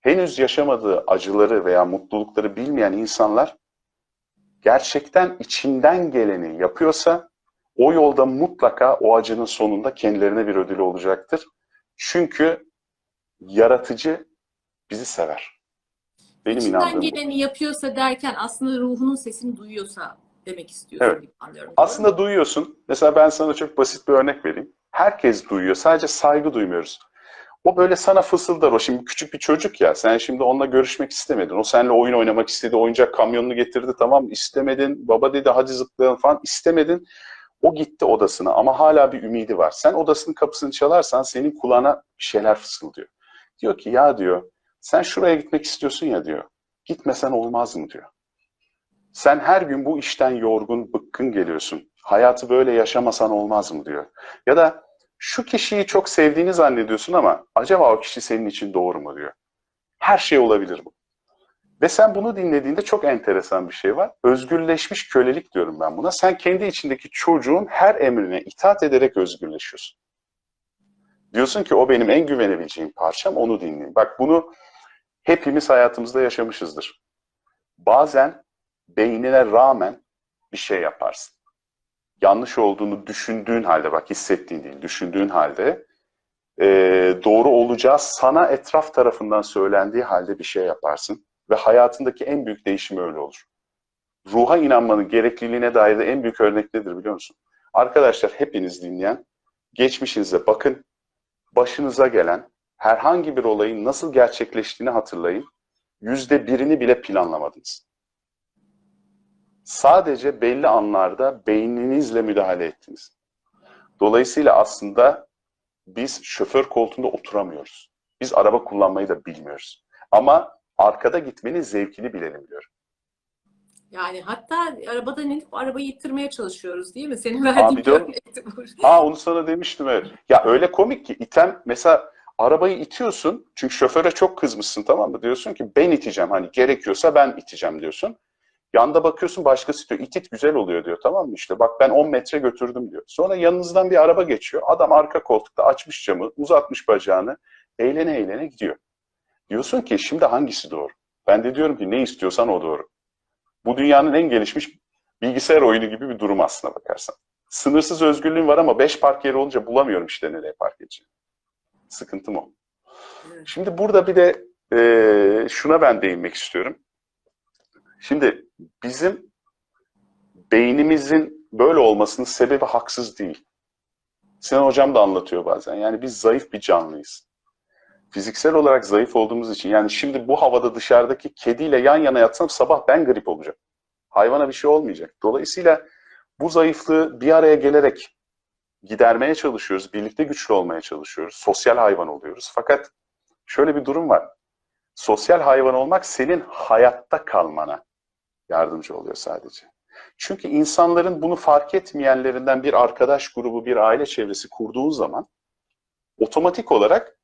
henüz yaşamadığı acıları veya mutlulukları bilmeyen insanlar gerçekten içinden geleni yapıyorsa o yolda mutlaka o acının sonunda kendilerine bir ödül olacaktır. Çünkü yaratıcı bizi sever. Benim İçinden inandığım bu. geleni yapıyorsa derken aslında ruhunun sesini duyuyorsa demek istiyorsun Evet. anlıyorum. Aslında duyuyorsun. Mesela ben sana çok basit bir örnek vereyim. Herkes duyuyor. Sadece saygı duymuyoruz. O böyle sana fısıldar. O şimdi küçük bir çocuk ya. Sen şimdi onunla görüşmek istemedin. O seninle oyun oynamak istedi. Oyuncak kamyonunu getirdi. Tamam istemedin. Baba dedi hadi zıplayalım falan. istemedin. O gitti odasına ama hala bir ümidi var. Sen odasının kapısını çalarsan senin kulağına bir şeyler fısıldıyor. Diyor ki ya diyor sen şuraya gitmek istiyorsun ya diyor. Gitmesen olmaz mı diyor. Sen her gün bu işten yorgun, bıkkın geliyorsun. Hayatı böyle yaşamasan olmaz mı diyor. Ya da şu kişiyi çok sevdiğini zannediyorsun ama acaba o kişi senin için doğru mu diyor. Her şey olabilir bu. Ve sen bunu dinlediğinde çok enteresan bir şey var. Özgürleşmiş kölelik diyorum ben buna. Sen kendi içindeki çocuğun her emrine itaat ederek özgürleşiyorsun. Diyorsun ki o benim en güvenebileceğim parçam, onu dinleyin. Bak bunu hepimiz hayatımızda yaşamışızdır. Bazen beynine rağmen bir şey yaparsın. Yanlış olduğunu düşündüğün halde, bak hissettiğin değil, düşündüğün halde e, doğru olacağı sana etraf tarafından söylendiği halde bir şey yaparsın. Ve hayatındaki en büyük değişim öyle olur. Ruha inanmanın gerekliliğine dair de en büyük örnek nedir biliyor musun? Arkadaşlar hepiniz dinleyen, geçmişinize bakın, başınıza gelen herhangi bir olayın nasıl gerçekleştiğini hatırlayın. Yüzde birini bile planlamadınız. Sadece belli anlarda beyninizle müdahale ettiniz. Dolayısıyla aslında biz şoför koltuğunda oturamıyoruz. Biz araba kullanmayı da bilmiyoruz. Ama arkada gitmenin zevkini bilelim diyor. Yani hatta arabadan inip arabayı ittirmeye çalışıyoruz değil mi? Senin verdiğin diyorum- örnekti bu. Ha onu sana demiştim evet. Ya öyle komik ki iten mesela arabayı itiyorsun çünkü şoföre çok kızmışsın tamam mı? Diyorsun ki ben iteceğim hani gerekiyorsa ben iteceğim diyorsun. Yanda bakıyorsun başkası diyor itit güzel oluyor diyor tamam mı işte bak ben 10 metre götürdüm diyor. Sonra yanınızdan bir araba geçiyor. Adam arka koltukta açmış camı uzatmış bacağını eğlene eğlene gidiyor. Diyorsun ki şimdi hangisi doğru? Ben de diyorum ki ne istiyorsan o doğru. Bu dünyanın en gelişmiş bilgisayar oyunu gibi bir durum aslına bakarsan. Sınırsız özgürlüğüm var ama 5 park yeri olunca bulamıyorum işte nereye park edeceğim. Sıkıntım o. Şimdi burada bir de e, şuna ben değinmek istiyorum. Şimdi bizim beynimizin böyle olmasının sebebi haksız değil. Sinan Hocam da anlatıyor bazen. Yani biz zayıf bir canlıyız. Fiziksel olarak zayıf olduğumuz için. Yani şimdi bu havada dışarıdaki kediyle yan yana yatsam sabah ben grip olacağım. Hayvana bir şey olmayacak. Dolayısıyla bu zayıflığı bir araya gelerek gidermeye çalışıyoruz. Birlikte güçlü olmaya çalışıyoruz. Sosyal hayvan oluyoruz. Fakat şöyle bir durum var. Sosyal hayvan olmak senin hayatta kalmana yardımcı oluyor sadece. Çünkü insanların bunu fark etmeyenlerinden bir arkadaş grubu, bir aile çevresi kurduğun zaman otomatik olarak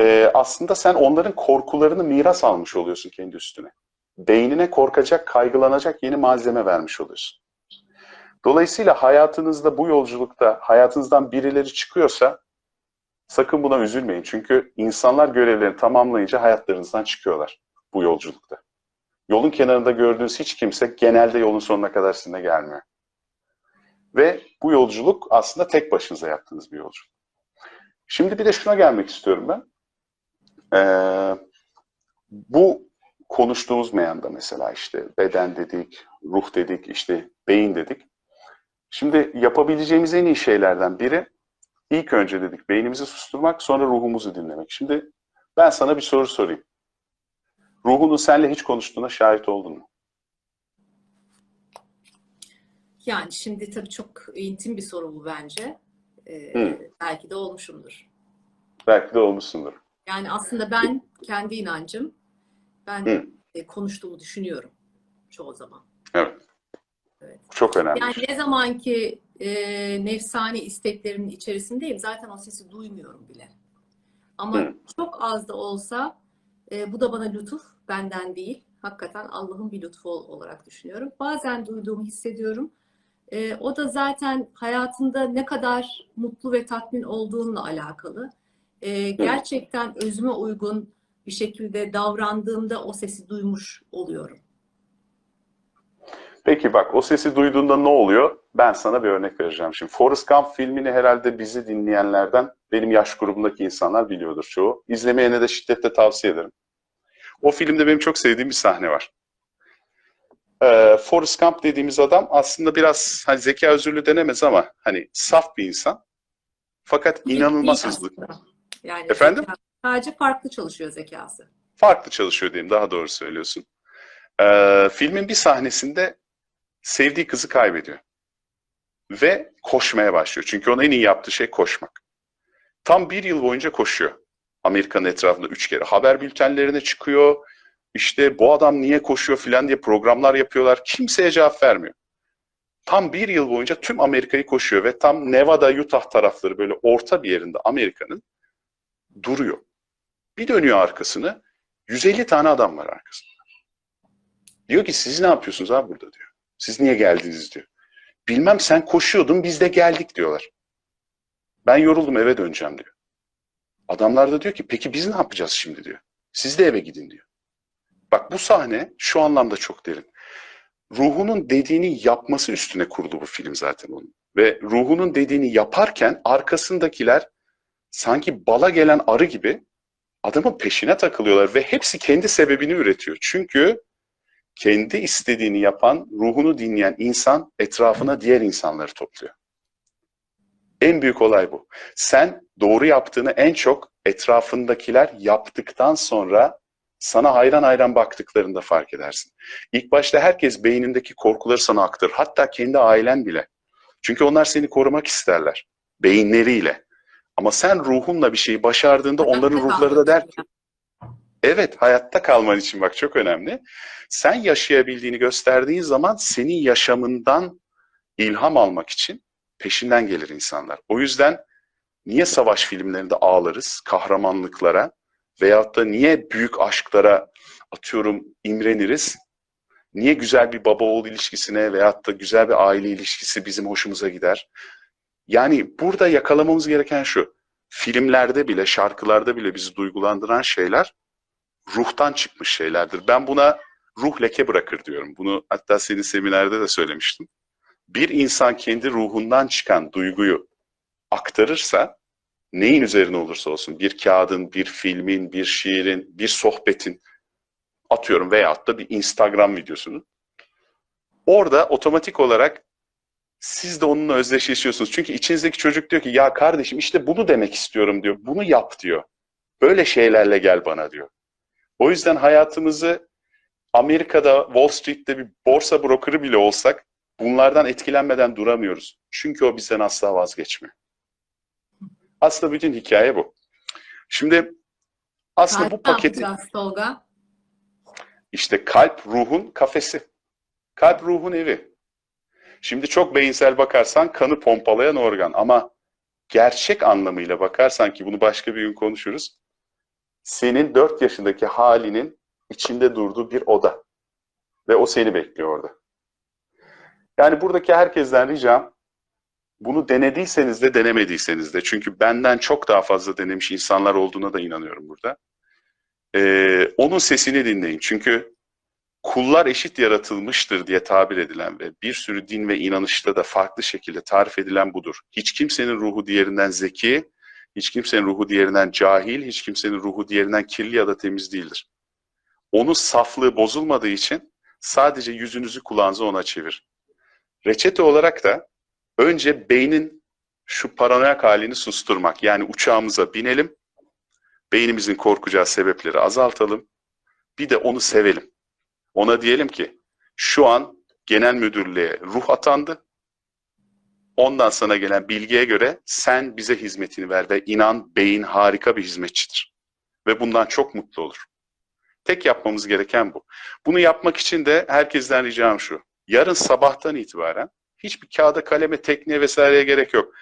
e, aslında sen onların korkularını miras almış oluyorsun kendi üstüne. Beynine korkacak, kaygılanacak yeni malzeme vermiş oluyorsun. Dolayısıyla hayatınızda bu yolculukta hayatınızdan birileri çıkıyorsa sakın buna üzülmeyin. Çünkü insanlar görevlerini tamamlayınca hayatlarınızdan çıkıyorlar bu yolculukta. Yolun kenarında gördüğünüz hiç kimse genelde yolun sonuna kadar sizinle gelmiyor. Ve bu yolculuk aslında tek başınıza yaptığınız bir yolculuk. Şimdi bir de şuna gelmek istiyorum ben. Ee, bu konuştuğumuz meyanda mesela işte beden dedik, ruh dedik, işte beyin dedik. Şimdi yapabileceğimiz en iyi şeylerden biri ilk önce dedik beynimizi susturmak sonra ruhumuzu dinlemek. Şimdi ben sana bir soru sorayım. Ruhunun seninle hiç konuştuğuna şahit oldun mu? Yani şimdi tabii çok intim bir soru bu bence. Ee, Hı. belki de olmuşumdur. Belki de olmuşsundur. Yani aslında ben kendi inancım, ben Hı. e, konuştuğumu düşünüyorum çoğu zaman. Evet. Evet. Çok önemli. Yani ne zaman ki e, nefsani isteklerimin içerisindeyim zaten o sesi duymuyorum bile. Ama Hı. çok az da olsa e, bu da bana lütuf, benden değil. Hakikaten Allah'ın bir lütfu ol- olarak düşünüyorum. Bazen duyduğumu hissediyorum. E, o da zaten hayatında ne kadar mutlu ve tatmin olduğunla alakalı. E, gerçekten özüme uygun bir şekilde davrandığımda o sesi duymuş oluyorum. Peki bak o sesi duyduğunda ne oluyor? Ben sana bir örnek vereceğim şimdi. Forrest Gump filmini herhalde bizi dinleyenlerden benim yaş grubundaki insanlar biliyordur çoğu. İzlemeyene de şiddetle tavsiye ederim. O filmde benim çok sevdiğim bir sahne var. Ee, Forrest Gump dediğimiz adam aslında biraz hani zeka özürlü denemez ama hani saf bir insan. Fakat inanılmaz İyi hızlı. aslında. Yani Efendim? zeka- sadece farklı çalışıyor zekası. farklı çalışıyor diyeyim. Daha doğru söylüyorsun. Ee, filmin bir sahnesinde sevdiği kızı kaybediyor. Ve koşmaya başlıyor. Çünkü onun en iyi yaptığı şey koşmak. Tam bir yıl boyunca koşuyor. Amerika'nın etrafında üç kere. Haber bültenlerine çıkıyor. İşte bu adam niye koşuyor filan diye programlar yapıyorlar. Kimseye cevap vermiyor. Tam bir yıl boyunca tüm Amerika'yı koşuyor ve tam Nevada, Utah tarafları böyle orta bir yerinde Amerika'nın duruyor. Bir dönüyor arkasını 150 tane adam var arkasında. Diyor ki siz ne yapıyorsunuz abi burada diyor. Siz niye geldiniz diyor. Bilmem sen koşuyordun biz de geldik diyorlar. Ben yoruldum eve döneceğim diyor. Adamlar da diyor ki peki biz ne yapacağız şimdi diyor. Siz de eve gidin diyor. Bak bu sahne şu anlamda çok derin. Ruhunun dediğini yapması üstüne kurulu bu film zaten onun. Ve ruhunun dediğini yaparken arkasındakiler sanki bala gelen arı gibi adamın peşine takılıyorlar ve hepsi kendi sebebini üretiyor. Çünkü kendi istediğini yapan, ruhunu dinleyen insan etrafına diğer insanları topluyor. En büyük olay bu. Sen doğru yaptığını en çok etrafındakiler yaptıktan sonra sana hayran hayran baktıklarında fark edersin. İlk başta herkes beynindeki korkuları sana aktarır. Hatta kendi ailen bile. Çünkü onlar seni korumak isterler. Beyinleriyle. Ama sen ruhunla bir şeyi başardığında onların ruhları da der ki Evet, hayatta kalman için bak çok önemli. Sen yaşayabildiğini gösterdiğin zaman senin yaşamından ilham almak için peşinden gelir insanlar. O yüzden niye savaş filmlerinde ağlarız, kahramanlıklara veyahut da niye büyük aşklara atıyorum imreniriz? Niye güzel bir baba oğul ilişkisine veyahut da güzel bir aile ilişkisi bizim hoşumuza gider? Yani burada yakalamamız gereken şu. Filmlerde bile, şarkılarda bile bizi duygulandıran şeyler ruhtan çıkmış şeylerdir. Ben buna ruh leke bırakır diyorum. Bunu hatta senin seminerde de söylemiştim. Bir insan kendi ruhundan çıkan duyguyu aktarırsa neyin üzerine olursa olsun bir kağıdın, bir filmin, bir şiirin, bir sohbetin atıyorum veyahut da bir Instagram videosunun orada otomatik olarak siz de onunla özdeşleşiyorsunuz. Çünkü içinizdeki çocuk diyor ki ya kardeşim işte bunu demek istiyorum diyor. Bunu yap diyor. Böyle şeylerle gel bana diyor. O yüzden hayatımızı Amerika'da Wall Street'te bir borsa brokeri bile olsak bunlardan etkilenmeden duramıyoruz. Çünkü o bizden asla vazgeçmiyor. Aslında bütün hikaye bu. Şimdi aslında bu Kalp ne paketi Tolga? işte kalp ruhun kafesi. Kalp ruhun evi. Şimdi çok beyinsel bakarsan kanı pompalayan organ ama gerçek anlamıyla bakarsan ki bunu başka bir gün konuşuruz. Senin 4 yaşındaki halinin içinde durduğu bir oda. Ve o seni bekliyor orada. Yani buradaki herkesten ricam bunu denediyseniz de denemediyseniz de çünkü benden çok daha fazla denemiş insanlar olduğuna da inanıyorum burada. Ee, onun sesini dinleyin. Çünkü kullar eşit yaratılmıştır diye tabir edilen ve bir sürü din ve inanışta da farklı şekilde tarif edilen budur. Hiç kimsenin ruhu diğerinden zeki, hiç kimsenin ruhu diğerinden cahil, hiç kimsenin ruhu diğerinden kirli ya da temiz değildir. Onun saflığı bozulmadığı için sadece yüzünüzü kulağınızı ona çevir. Reçete olarak da önce beynin şu paranoyak halini susturmak. Yani uçağımıza binelim, beynimizin korkacağı sebepleri azaltalım Bir de onu sevelim. Ona diyelim ki şu an genel müdürlüğe ruh atandı. Ondan sana gelen bilgiye göre sen bize hizmetini ver ve inan beyin harika bir hizmetçidir. Ve bundan çok mutlu olur. Tek yapmamız gereken bu. Bunu yapmak için de herkesten ricam şu. Yarın sabahtan itibaren hiçbir kağıda, kaleme, tekniğe vesaireye gerek yok.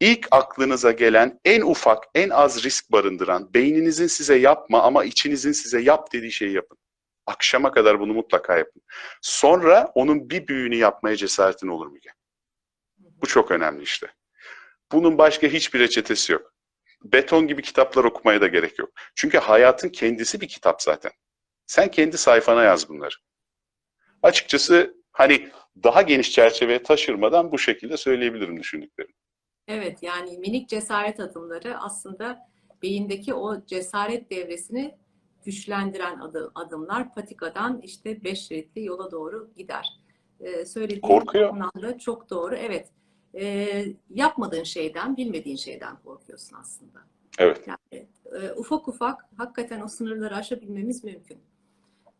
İlk aklınıza gelen en ufak, en az risk barındıran, beyninizin size yapma ama içinizin size yap dediği şeyi yapın. Akşama kadar bunu mutlaka yapın. Sonra onun bir büyüğünü yapmaya cesaretin olur Müge. Bu çok önemli işte. Bunun başka hiçbir reçetesi yok. Beton gibi kitaplar okumaya da gerek yok. Çünkü hayatın kendisi bir kitap zaten. Sen kendi sayfana yaz bunları. Açıkçası hani daha geniş çerçeveye taşırmadan bu şekilde söyleyebilirim düşündüklerimi. Evet yani minik cesaret adımları aslında beyindeki o cesaret devresini güçlendiren adı- adımlar patikadan işte beş şeritli yola doğru gider. Ee, söylediğin Korkuyor. anlamda çok doğru. Evet. Ee, yapmadığın şeyden, bilmediğin şeyden korkuyorsun aslında. Evet. Yani e, ufak ufak hakikaten o sınırları aşabilmemiz mümkün.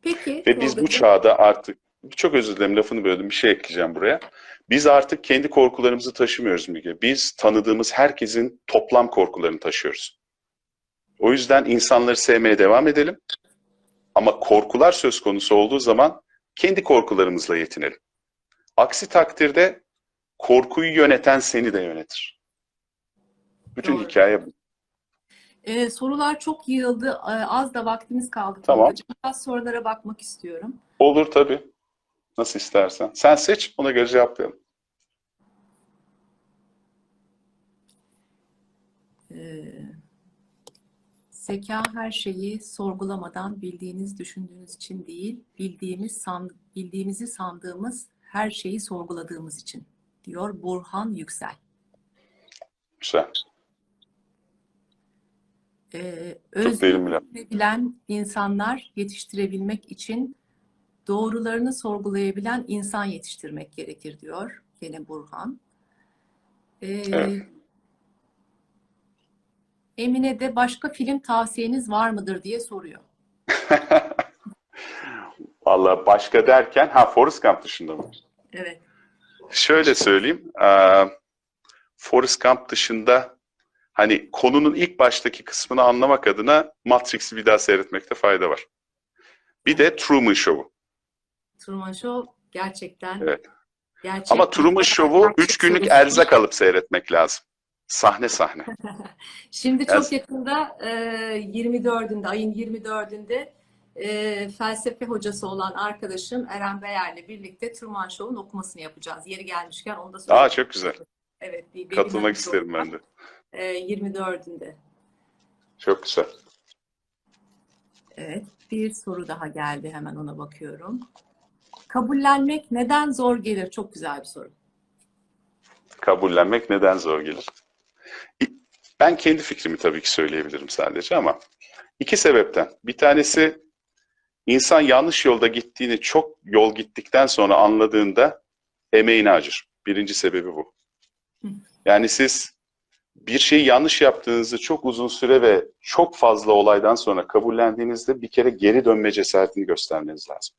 Peki Ve biz bu çağda artık çok özür dilerim lafını böldüm bir şey ekleyeceğim buraya. Biz artık kendi korkularımızı taşımıyoruz Müge. Biz tanıdığımız herkesin toplam korkularını taşıyoruz. O yüzden insanları sevmeye devam edelim. Ama korkular söz konusu olduğu zaman kendi korkularımızla yetinelim. Aksi takdirde korkuyu yöneten seni de yönetir. Bütün Doğru. hikaye bu. e, sorular çok yığıldı. E, az da vaktimiz kaldı. Tamam. Biraz sorulara bakmak istiyorum. Olur tabii. Nasıl istersen. Sen seç, ona göre cevaplayalım. Ee, zeka her şeyi sorgulamadan bildiğiniz, düşündüğünüz için değil, bildiğimiz san, bildiğimizi sandığımız her şeyi sorguladığımız için diyor Burhan Yüksel. Güzel. Ee, Çok derin bir laf. özgürlüğü bilen insanlar yetiştirebilmek için doğrularını sorgulayabilen insan yetiştirmek gerekir diyor gene Burhan. Ee, Evet. Emine de başka film tavsiyeniz var mıdır diye soruyor. Vallahi başka derken, ha Forrest Gump dışında mı? Evet. Şöyle söyleyeyim. Forrest Gump dışında hani konunun ilk baştaki kısmını anlamak adına Matrix'i bir daha seyretmekte fayda var. Bir de Truman Show'u. Truman Show gerçekten Evet. gerçekten Ama Truman Show'u gerçek 3 günlük erzak alıp seyretmek lazım. Sahne sahne. Şimdi çok yakında e, 24'ünde, ayın 24'ünde e, felsefe hocası olan arkadaşım Eren Beyer'le birlikte Truman Show'un okumasını yapacağız. Yeri gelmişken onu da Aa söyleyeyim. çok güzel. Evet, bir Katılmak isterim ben de. e, 24'ünde. Çok güzel. Evet, bir soru daha geldi. Hemen ona bakıyorum. Kabullenmek neden zor gelir? Çok güzel bir soru. Kabullenmek neden zor gelir? Ben kendi fikrimi tabii ki söyleyebilirim sadece ama iki sebepten. Bir tanesi insan yanlış yolda gittiğini çok yol gittikten sonra anladığında emeğini acır. Birinci sebebi bu. Yani siz bir şeyi yanlış yaptığınızı çok uzun süre ve çok fazla olaydan sonra kabullendiğinizde bir kere geri dönme cesaretini göstermeniz lazım.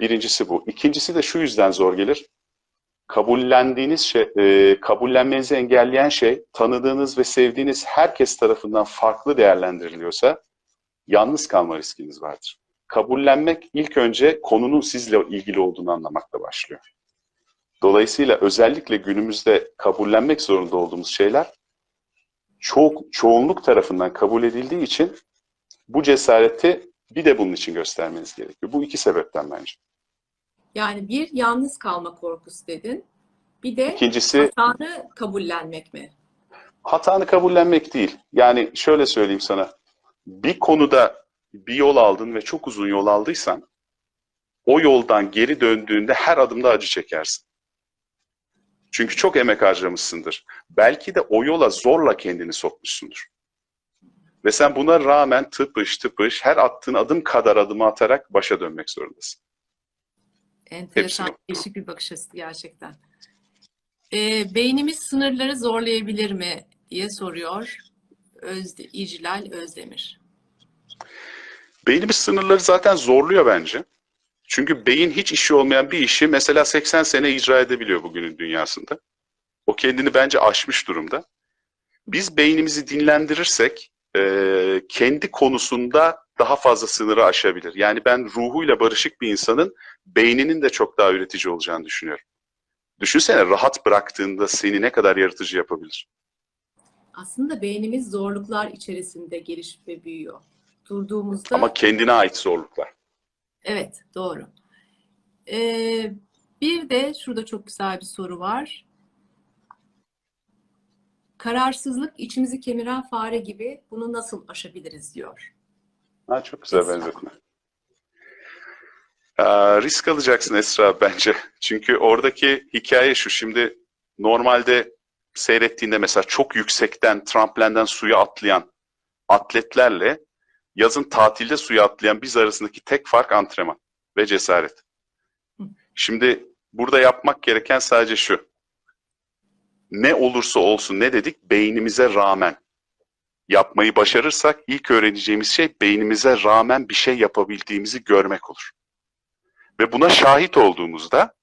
Birincisi bu. İkincisi de şu yüzden zor gelir kabullendiğiniz şey, e, kabullenmenizi engelleyen şey tanıdığınız ve sevdiğiniz herkes tarafından farklı değerlendiriliyorsa yalnız kalma riskiniz vardır. Kabullenmek ilk önce konunun sizle ilgili olduğunu anlamakla başlıyor. Dolayısıyla özellikle günümüzde kabullenmek zorunda olduğumuz şeyler çok çoğunluk tarafından kabul edildiği için bu cesareti bir de bunun için göstermeniz gerekiyor. Bu iki sebepten bence. Yani bir yalnız kalma korkusu dedin. Bir de İkincisi hatanı kabullenmek mi? hatanı kabullenmek değil. Yani şöyle söyleyeyim sana. Bir konuda bir yol aldın ve çok uzun yol aldıysan o yoldan geri döndüğünde her adımda acı çekersin. Çünkü çok emek harcamışsındır. Belki de o yola zorla kendini sokmuşsundur. Ve sen buna rağmen tıpış tıpış her attığın adım kadar adımı atarak başa dönmek zorundasın. Enteresan, Hepsini. değişik bir bakış açısı gerçekten. Ee, beynimiz sınırları zorlayabilir mi diye soruyor Özde, İclal Özdemir. Beynimiz sınırları zaten zorluyor bence. Çünkü beyin hiç işi olmayan bir işi mesela 80 sene icra edebiliyor bugünün dünyasında. O kendini bence aşmış durumda. Biz beynimizi dinlendirirsek e, kendi konusunda daha fazla sınırı aşabilir. Yani ben ruhuyla barışık bir insanın beyninin de çok daha üretici olacağını düşünüyorum. Düşünsene rahat bıraktığında seni ne kadar yaratıcı yapabilir. Aslında beynimiz zorluklar içerisinde gelişip ve büyüyor. Durduğumuzda Ama kendine ait zorluklar. Evet, doğru. Ee, bir de şurada çok güzel bir soru var. Kararsızlık içimizi kemiren fare gibi bunu nasıl aşabiliriz diyor. Ha, çok güzel benzetme. Aa, risk alacaksın Esra bence. Çünkü oradaki hikaye şu. Şimdi normalde seyrettiğinde mesela çok yüksekten, tramplenden suya atlayan atletlerle yazın tatilde suya atlayan biz arasındaki tek fark antrenman ve cesaret. Şimdi burada yapmak gereken sadece şu. Ne olursa olsun ne dedik? Beynimize rağmen yapmayı başarırsak ilk öğreneceğimiz şey beynimize rağmen bir şey yapabildiğimizi görmek olur. Ve buna şahit olduğumuzda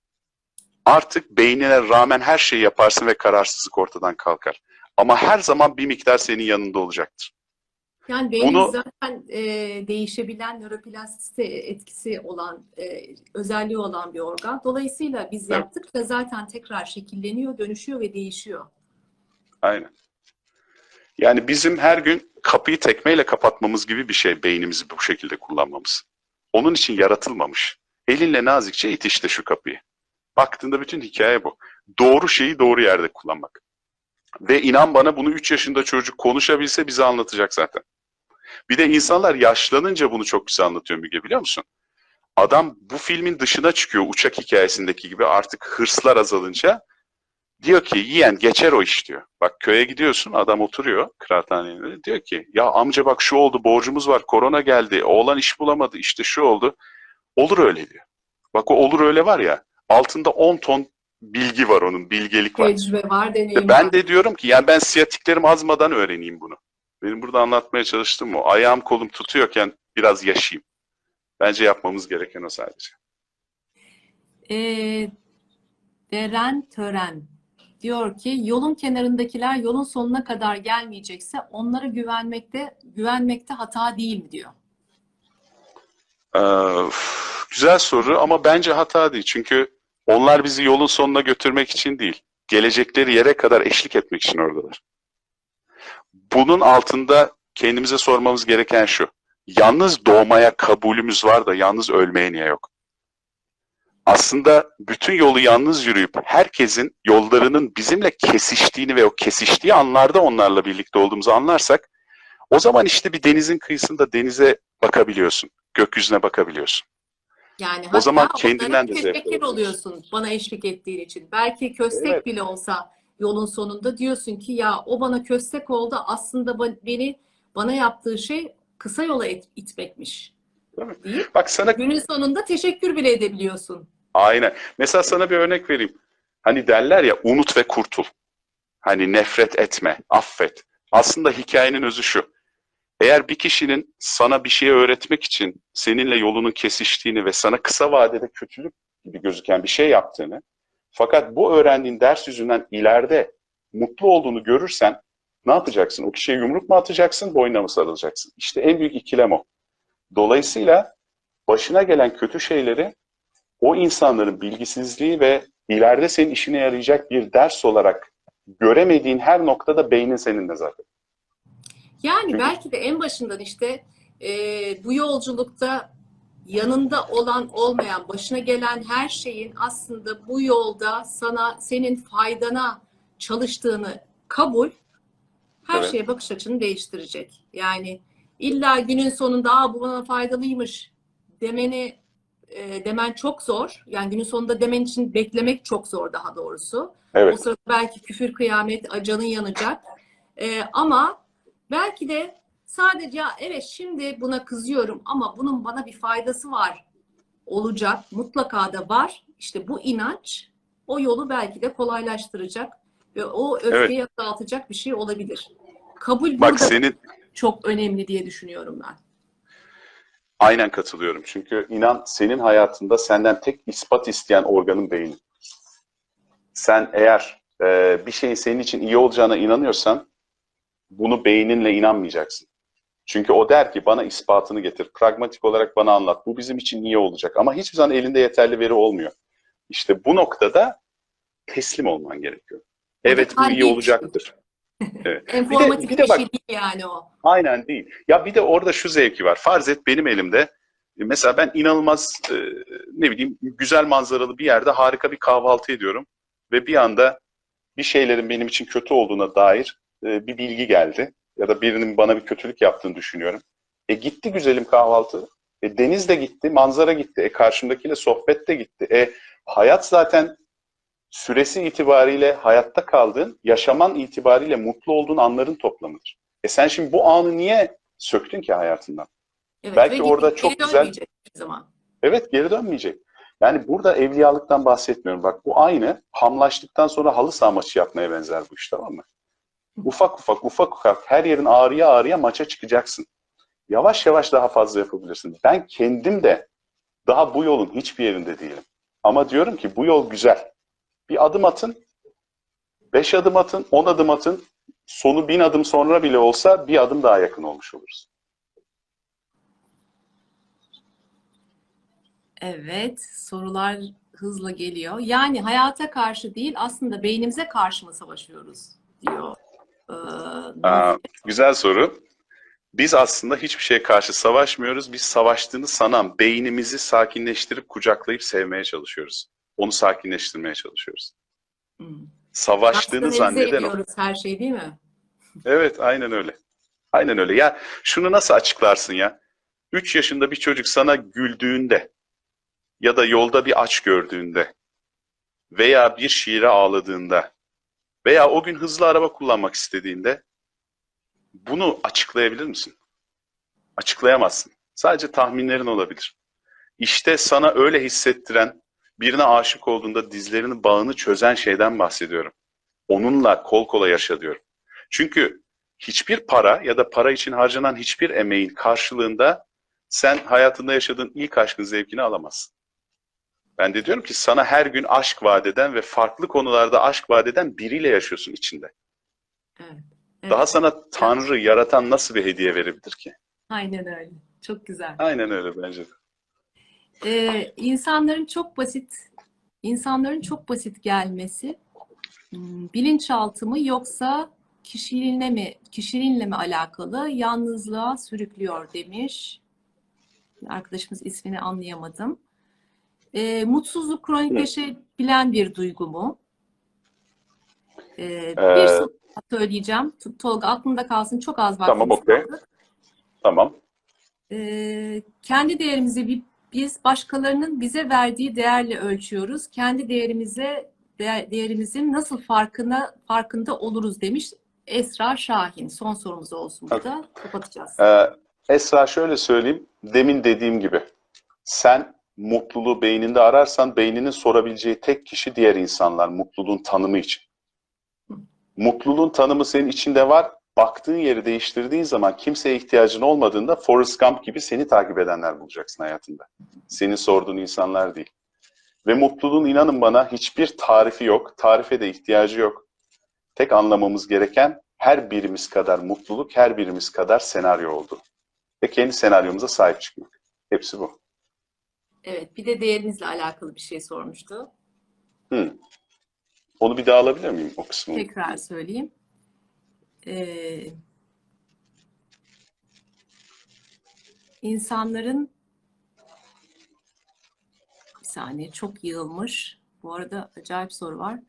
artık beynine rağmen her şeyi yaparsın ve kararsızlık ortadan kalkar. Ama her zaman bir miktar senin yanında olacaktır. Yani beynimiz Bunu- zaten e, değişebilen nöroplastisite etkisi olan, e, özelliği olan bir organ. Dolayısıyla biz Evet. yaptıkça zaten tekrar şekilleniyor, dönüşüyor ve değişiyor. Aynen. Yani bizim her gün kapıyı tekmeyle kapatmamız gibi bir şey beynimizi bu şekilde kullanmamız. Onun için yaratılmamış. Elinle nazikçe it işte şu kapıyı. Baktığında bütün hikaye bu. Doğru şeyi doğru yerde kullanmak. Ve inan bana bunu 3 yaşında çocuk konuşabilse bize anlatacak zaten. Bir de insanlar yaşlanınca bunu çok güzel anlatıyor Müge biliyor musun? Adam bu filmin dışına çıkıyor uçak hikayesindeki gibi artık hırslar azalınca Diyor ki yiyen geçer o iş diyor. Bak köye gidiyorsun adam oturuyor kıraathanenin önünde. Diyor ki ya amca bak şu oldu borcumuz var korona geldi oğlan iş bulamadı işte şu oldu. Olur öyle diyor. Bak o olur öyle var ya altında 10 ton bilgi var onun bilgelik var. Tecrübe var, deneyim ben var. de diyorum ki yani ben siyatiklerim azmadan öğreneyim bunu. Benim burada anlatmaya çalıştığım o. Ayağım kolum tutuyorken biraz yaşayayım. Bence yapmamız gereken o sadece. Ee, Deren Tören diyor ki yolun kenarındakiler yolun sonuna kadar gelmeyecekse onlara güvenmekte güvenmekte hata değil mi diyor. Ee, güzel soru ama bence hata değil. Çünkü onlar bizi yolun sonuna götürmek için değil, gelecekleri yere kadar eşlik etmek için oradalar. Bunun altında kendimize sormamız gereken şu. Yalnız doğmaya kabulümüz var da yalnız ölmeye niye yok? Aslında bütün yolu yalnız yürüyüp herkesin yollarının bizimle kesiştiğini ve o kesiştiği anlarda onlarla birlikte olduğumuzu anlarsak o zaman işte bir denizin kıyısında denize bakabiliyorsun gökyüzüne bakabiliyorsun. Yani O zaman kendinden de zevk oluyorsun bana eşlik ettiğin için. Belki köstek Evet. bile olsa yolun sonunda diyorsun ki ya o bana köstek oldu aslında beni bana yaptığı şey kısa yola it- itmekmiş. Mi? Değil. Bak sana Günün sonunda teşekkür bile edebiliyorsun. aynen. Mesela sana bir örnek vereyim. Hani derler ya unut ve kurtul. Hani nefret etme, affet. Aslında hikayenin özü şu. Eğer bir kişinin sana bir şey öğretmek için seninle yolunun kesiştiğini ve sana kısa vadede kötülük gibi gözüken bir şey yaptığını fakat bu öğrendiğin ders yüzünden ileride mutlu olduğunu görürsen ne yapacaksın? O kişiye yumruk mu atacaksın, boynuna mı sarılacaksın? İşte en büyük ikilem o. Dolayısıyla başına gelen kötü şeyleri o insanların bilgisizliği ve ileride senin işine yarayacak bir ders olarak göremediğin her noktada beynin seninle zaten. Yani Çünkü- belki de en başından işte e, bu yolculukta yanında olan olmayan, başına gelen her şeyin aslında bu yolda sana, senin faydana çalıştığını kabul her Evet. şeye bakış açını değiştirecek. Yani illa günün sonunda Aa, bu bana faydalıymış demeni e, demen çok zor. Yani günün sonunda demen için beklemek çok zor daha doğrusu. O Evet, sırada belki küfür kıyamet canın yanacak. Ee, ama belki de sadece ya evet şimdi buna kızıyorum ama bunun bana bir faydası var olacak. Mutlaka da var. İşte bu inanç o yolu belki de kolaylaştıracak ve o öfkeyi azaltacak bir şey olabilir. Kabul bak burada senin çok önemli diye düşünüyorum ben. Aynen katılıyorum. Çünkü inan senin hayatında senden tek ispat isteyen organın beynin. Sen eğer e, bir şeyin senin için iyi olacağına inanıyorsan bunu beyninle inanmayacaksın. Çünkü o der ki bana ispatını getir. Pragmatik olarak bana anlat. Bu bizim için iyi olacak. Ama hiçbir zaman elinde yeterli veri olmuyor. İşte bu noktada teslim olman gerekiyor. Evet bu iyi olacaktır. Evet. Enformatif bir bir, de bak- şey değil yani o. Aynen değil. Ya bir de orada şu zevki var. Farz et benim elimde e, mesela ben inanılmaz e, ne bileyim güzel manzaralı bir yerde harika bir kahvaltı ediyorum ve bir anda bir şeylerin benim için kötü olduğuna dair e, bir bilgi geldi ya da birinin bana bir kötülük yaptığını düşünüyorum. E gitti güzelim kahvaltı. E deniz de gitti, manzara gitti. E karşımdakiyle sohbet de gitti. E hayat zaten süresi itibariyle hayatta kaldığın, yaşaman itibariyle mutlu olduğun anların toplamıdır. E sen şimdi bu anı niye söktün ki hayatından? Evet, Belki gidip orada geri çok güzel- dönmeyecek hiçbir zaman. Evet geri dönmeyecek. Yani burada evliyalıktan bahsetmiyorum. Bak bu aynı hamlaştıktan sonra halı saha maçı yapmaya benzer bu iş tamam mı? Ufak ufak ufak ufak her yerin ağrıya ağrıya maça çıkacaksın. Yavaş yavaş daha fazla yapabilirsin. Ben kendim de daha bu yolun hiçbir yerinde değilim. Ama diyorum ki bu yol güzel. Bir adım atın, beş adım atın, on adım atın. Sonu bin adım sonra bile olsa bir adım daha yakın olmuş oluruz. Evet, sorular hızla geliyor. Yani hayata karşı değil, aslında beynimize karşı mı savaşıyoruz diyor. Ee, Aa, güzel soru. Biz aslında hiçbir şeye karşı savaşmıyoruz. Biz savaştığını sanan beynimizi sakinleştirip kucaklayıp sevmeye çalışıyoruz. Onu sakinleştirmeye çalışıyoruz. hmm. Savaştığını Rasyonelize zanneden o. her şeyi değil mi? Evet, aynen öyle. Aynen öyle. Ya şunu nasıl açıklarsın ya? 3 yaşında bir çocuk sana güldüğünde ya da yolda bir aç gördüğünde veya bir şiire ağladığında veya o gün hızlı araba kullanmak istediğinde bunu açıklayabilir misin? Açıklayamazsın. Sadece tahminlerin olabilir. İşte sana öyle hissettiren, birine aşık olduğunda dizlerinin bağını çözen şeyden bahsediyorum. Onunla kol kola yaşa. Çünkü hiçbir para ya da para için harcanan hiçbir emeğin karşılığında sen hayatında yaşadığın ilk aşkın zevkini alamazsın. Ben de diyorum ki sana her gün aşk vaat eden ve farklı konularda aşk vaat eden biriyle yaşıyorsun içinde. Evet. evet. Daha sana Tanrı yaratan nasıl bir hediye verebilir ki? Aynen öyle. Çok güzel. Aynen öyle bence de. Ee, insanların çok basit, insanların çok basit gelmesi hmm, bilinçaltı mı yoksa kişiliğinle mi, kişiliğinle mi alakalı yalnızlığa sürüklüyor demiş. Arkadaşımız ismini anlayamadım. Ee, mutsuzluk kronikleşebilen bir duygu mu? Ee, bir Ee, söyleyeceğim. Tolga aklında kalsın. Çok az Tamam, vaktimiz okey. kaldı. Tamam. Ee, kendi değerimizi bi- biz başkalarının bize verdiği değerle ölçüyoruz. Kendi değerimize değer- değerimizin nasıl farkına farkında oluruz demiş Esra Şahin. Son sorumuz olsun burada. Kapatacağız. Ee, Esra şöyle söyleyeyim. Demin dediğim gibi. Sen mutluluğu beyninde ararsan beyninin sorabileceği tek kişi diğer insanlar mutluluğun tanımı için. Mutluluğun tanımı senin içinde var. Baktığın yeri değiştirdiğin zaman kimseye ihtiyacın olmadığında Forrest Gump gibi seni takip edenler bulacaksın hayatında. Senin sorduğun insanlar değil. Ve mutluluğun inanın bana hiçbir tarifi yok. Tarife de ihtiyacı yok. Tek anlamamız gereken her birimiz kadar mutluluk, her birimiz kadar senaryo oldu. Ve kendi senaryomuza sahip çıkmak. Hepsi bu. Evet, bir de değerinizle alakalı bir şey sormuştu. Hı. Onu bir daha alabilir miyim o kısmını? Tekrar söyleyeyim. Ee, insanların bir saniye çok yığılmış. Bu arada acayip soru var.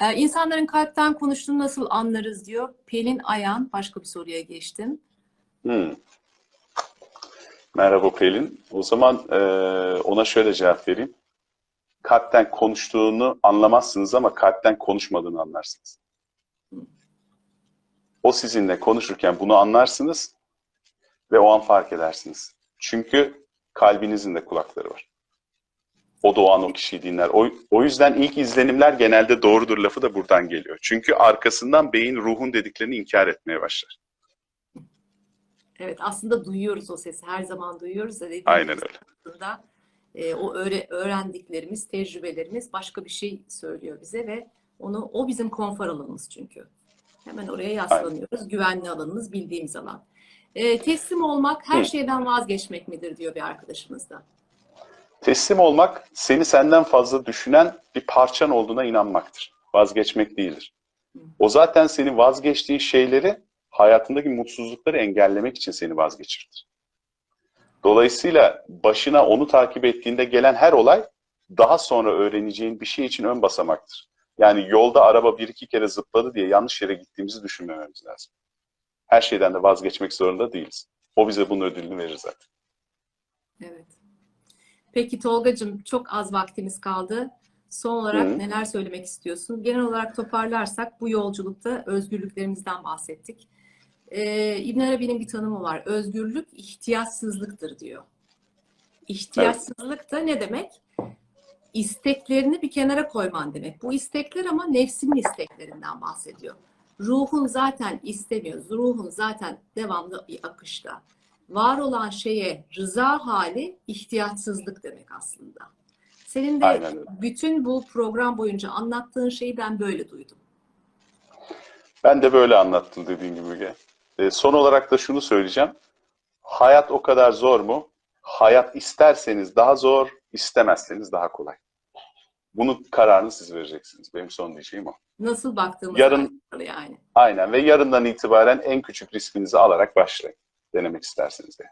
Ee, insanların kalpten konuştuğunu nasıl anlarız diyor. Pelin Ayan. Başka bir soruya geçtim. Hı. Merhaba Pelin. O zaman e, ona şöyle cevap vereyim. Kalpten konuştuğunu anlamazsınız ama kalpten konuşmadığını anlarsınız. O sizinle konuşurken bunu anlarsınız ve o an fark edersiniz. Çünkü kalbinizin de kulakları var. O da o an o kişiyi dinler. O, o yüzden ilk izlenimler genelde doğrudur lafı da buradan geliyor. Çünkü arkasından beyin ruhun dediklerini inkar etmeye başlar. Evet aslında duyuyoruz o sesi. Her zaman duyuyoruz da dediğim Aynen öyle. aslında e, o öğre, öğrendiklerimiz, tecrübelerimiz başka bir şey söylüyor bize ve onu o bizim konfor alanımız çünkü. Hemen oraya yaslanıyoruz. Güvenli alanımız, bildiğimiz alan. E, teslim olmak her Hı. şeyden vazgeçmek midir diyor bir arkadaşımız da. Teslim olmak seni senden fazla düşünen bir parçan olduğuna inanmaktır. Vazgeçmek değildir. O zaten seni vazgeçtiğin şeyleri hayatındaki mutsuzlukları engellemek için seni vazgeçirtir. Dolayısıyla başına onu takip ettiğinde gelen her olay daha sonra öğreneceğin bir şey için ön basamaktır. Yani yolda araba bir iki kere zıpladı diye yanlış yere gittiğimizi düşünmememiz lazım. Her şeyden de vazgeçmek zorunda değiliz. O bize bunun ödülünü verir zaten. Evet. Peki Tolgacığım çok az vaktimiz kaldı. Son olarak Hı. neler söylemek istiyorsun? Genel olarak toparlarsak bu yolculukta özgürlüklerimizden bahsettik. Ee, İbn Arabi'nin bir tanımı var. Özgürlük ihtiyatsızlıktır diyor. İhtiyatsızlık da ne demek? İsteklerini bir kenara koyman demek. Bu istekler ama nefsinin isteklerinden bahsediyor. Ruhun zaten istemiyor. Ruhun zaten devamlı bir akışta. Var olan şeye rıza hali ihtiyatsızlık demek aslında. Senin de Aynen bütün bu program boyunca anlattığın şeyi ben böyle duydum. Ben de böyle anlattım dediğin gibi. Müge. E, son olarak da şunu söyleyeceğim. Hayat o kadar zor mu? Hayat isterseniz daha zor, istemezseniz daha kolay. Bunun kararını siz vereceksiniz. Benim son diyeceğim o. Nasıl baktığımız Yarın- yani. Aynen ve yarından itibaren en küçük riskinizi alarak başlayın. Denemek isterseniz de.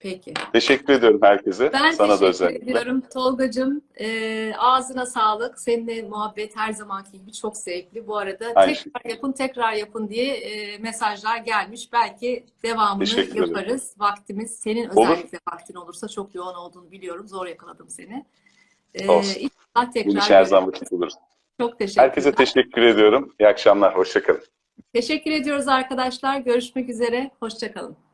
Peki. Teşekkür ediyorum herkese. Ben Sana da teşekkür özellikle. ediyorum Tolgacığım. Ee, ağzına sağlık. Seninle muhabbet her zamanki gibi çok zevkli. Bu arada Aynı tekrar yapın, tekrar yapın diye e, mesajlar gelmiş. Belki devamını Teşekkür ederim. yaparız. Vaktimiz, senin Olur. özellikle vaktin olursa çok yoğun olduğunu biliyorum. Zor yakaladım seni. Ee, Olsun. inşallah tekrar için her zaman vakit buluruz. Çok teşekkürler. Herkese teşekkür ediyorum. İyi akşamlar. Hoşçakalın. Teşekkür ediyoruz arkadaşlar. Görüşmek üzere. Hoşçakalın.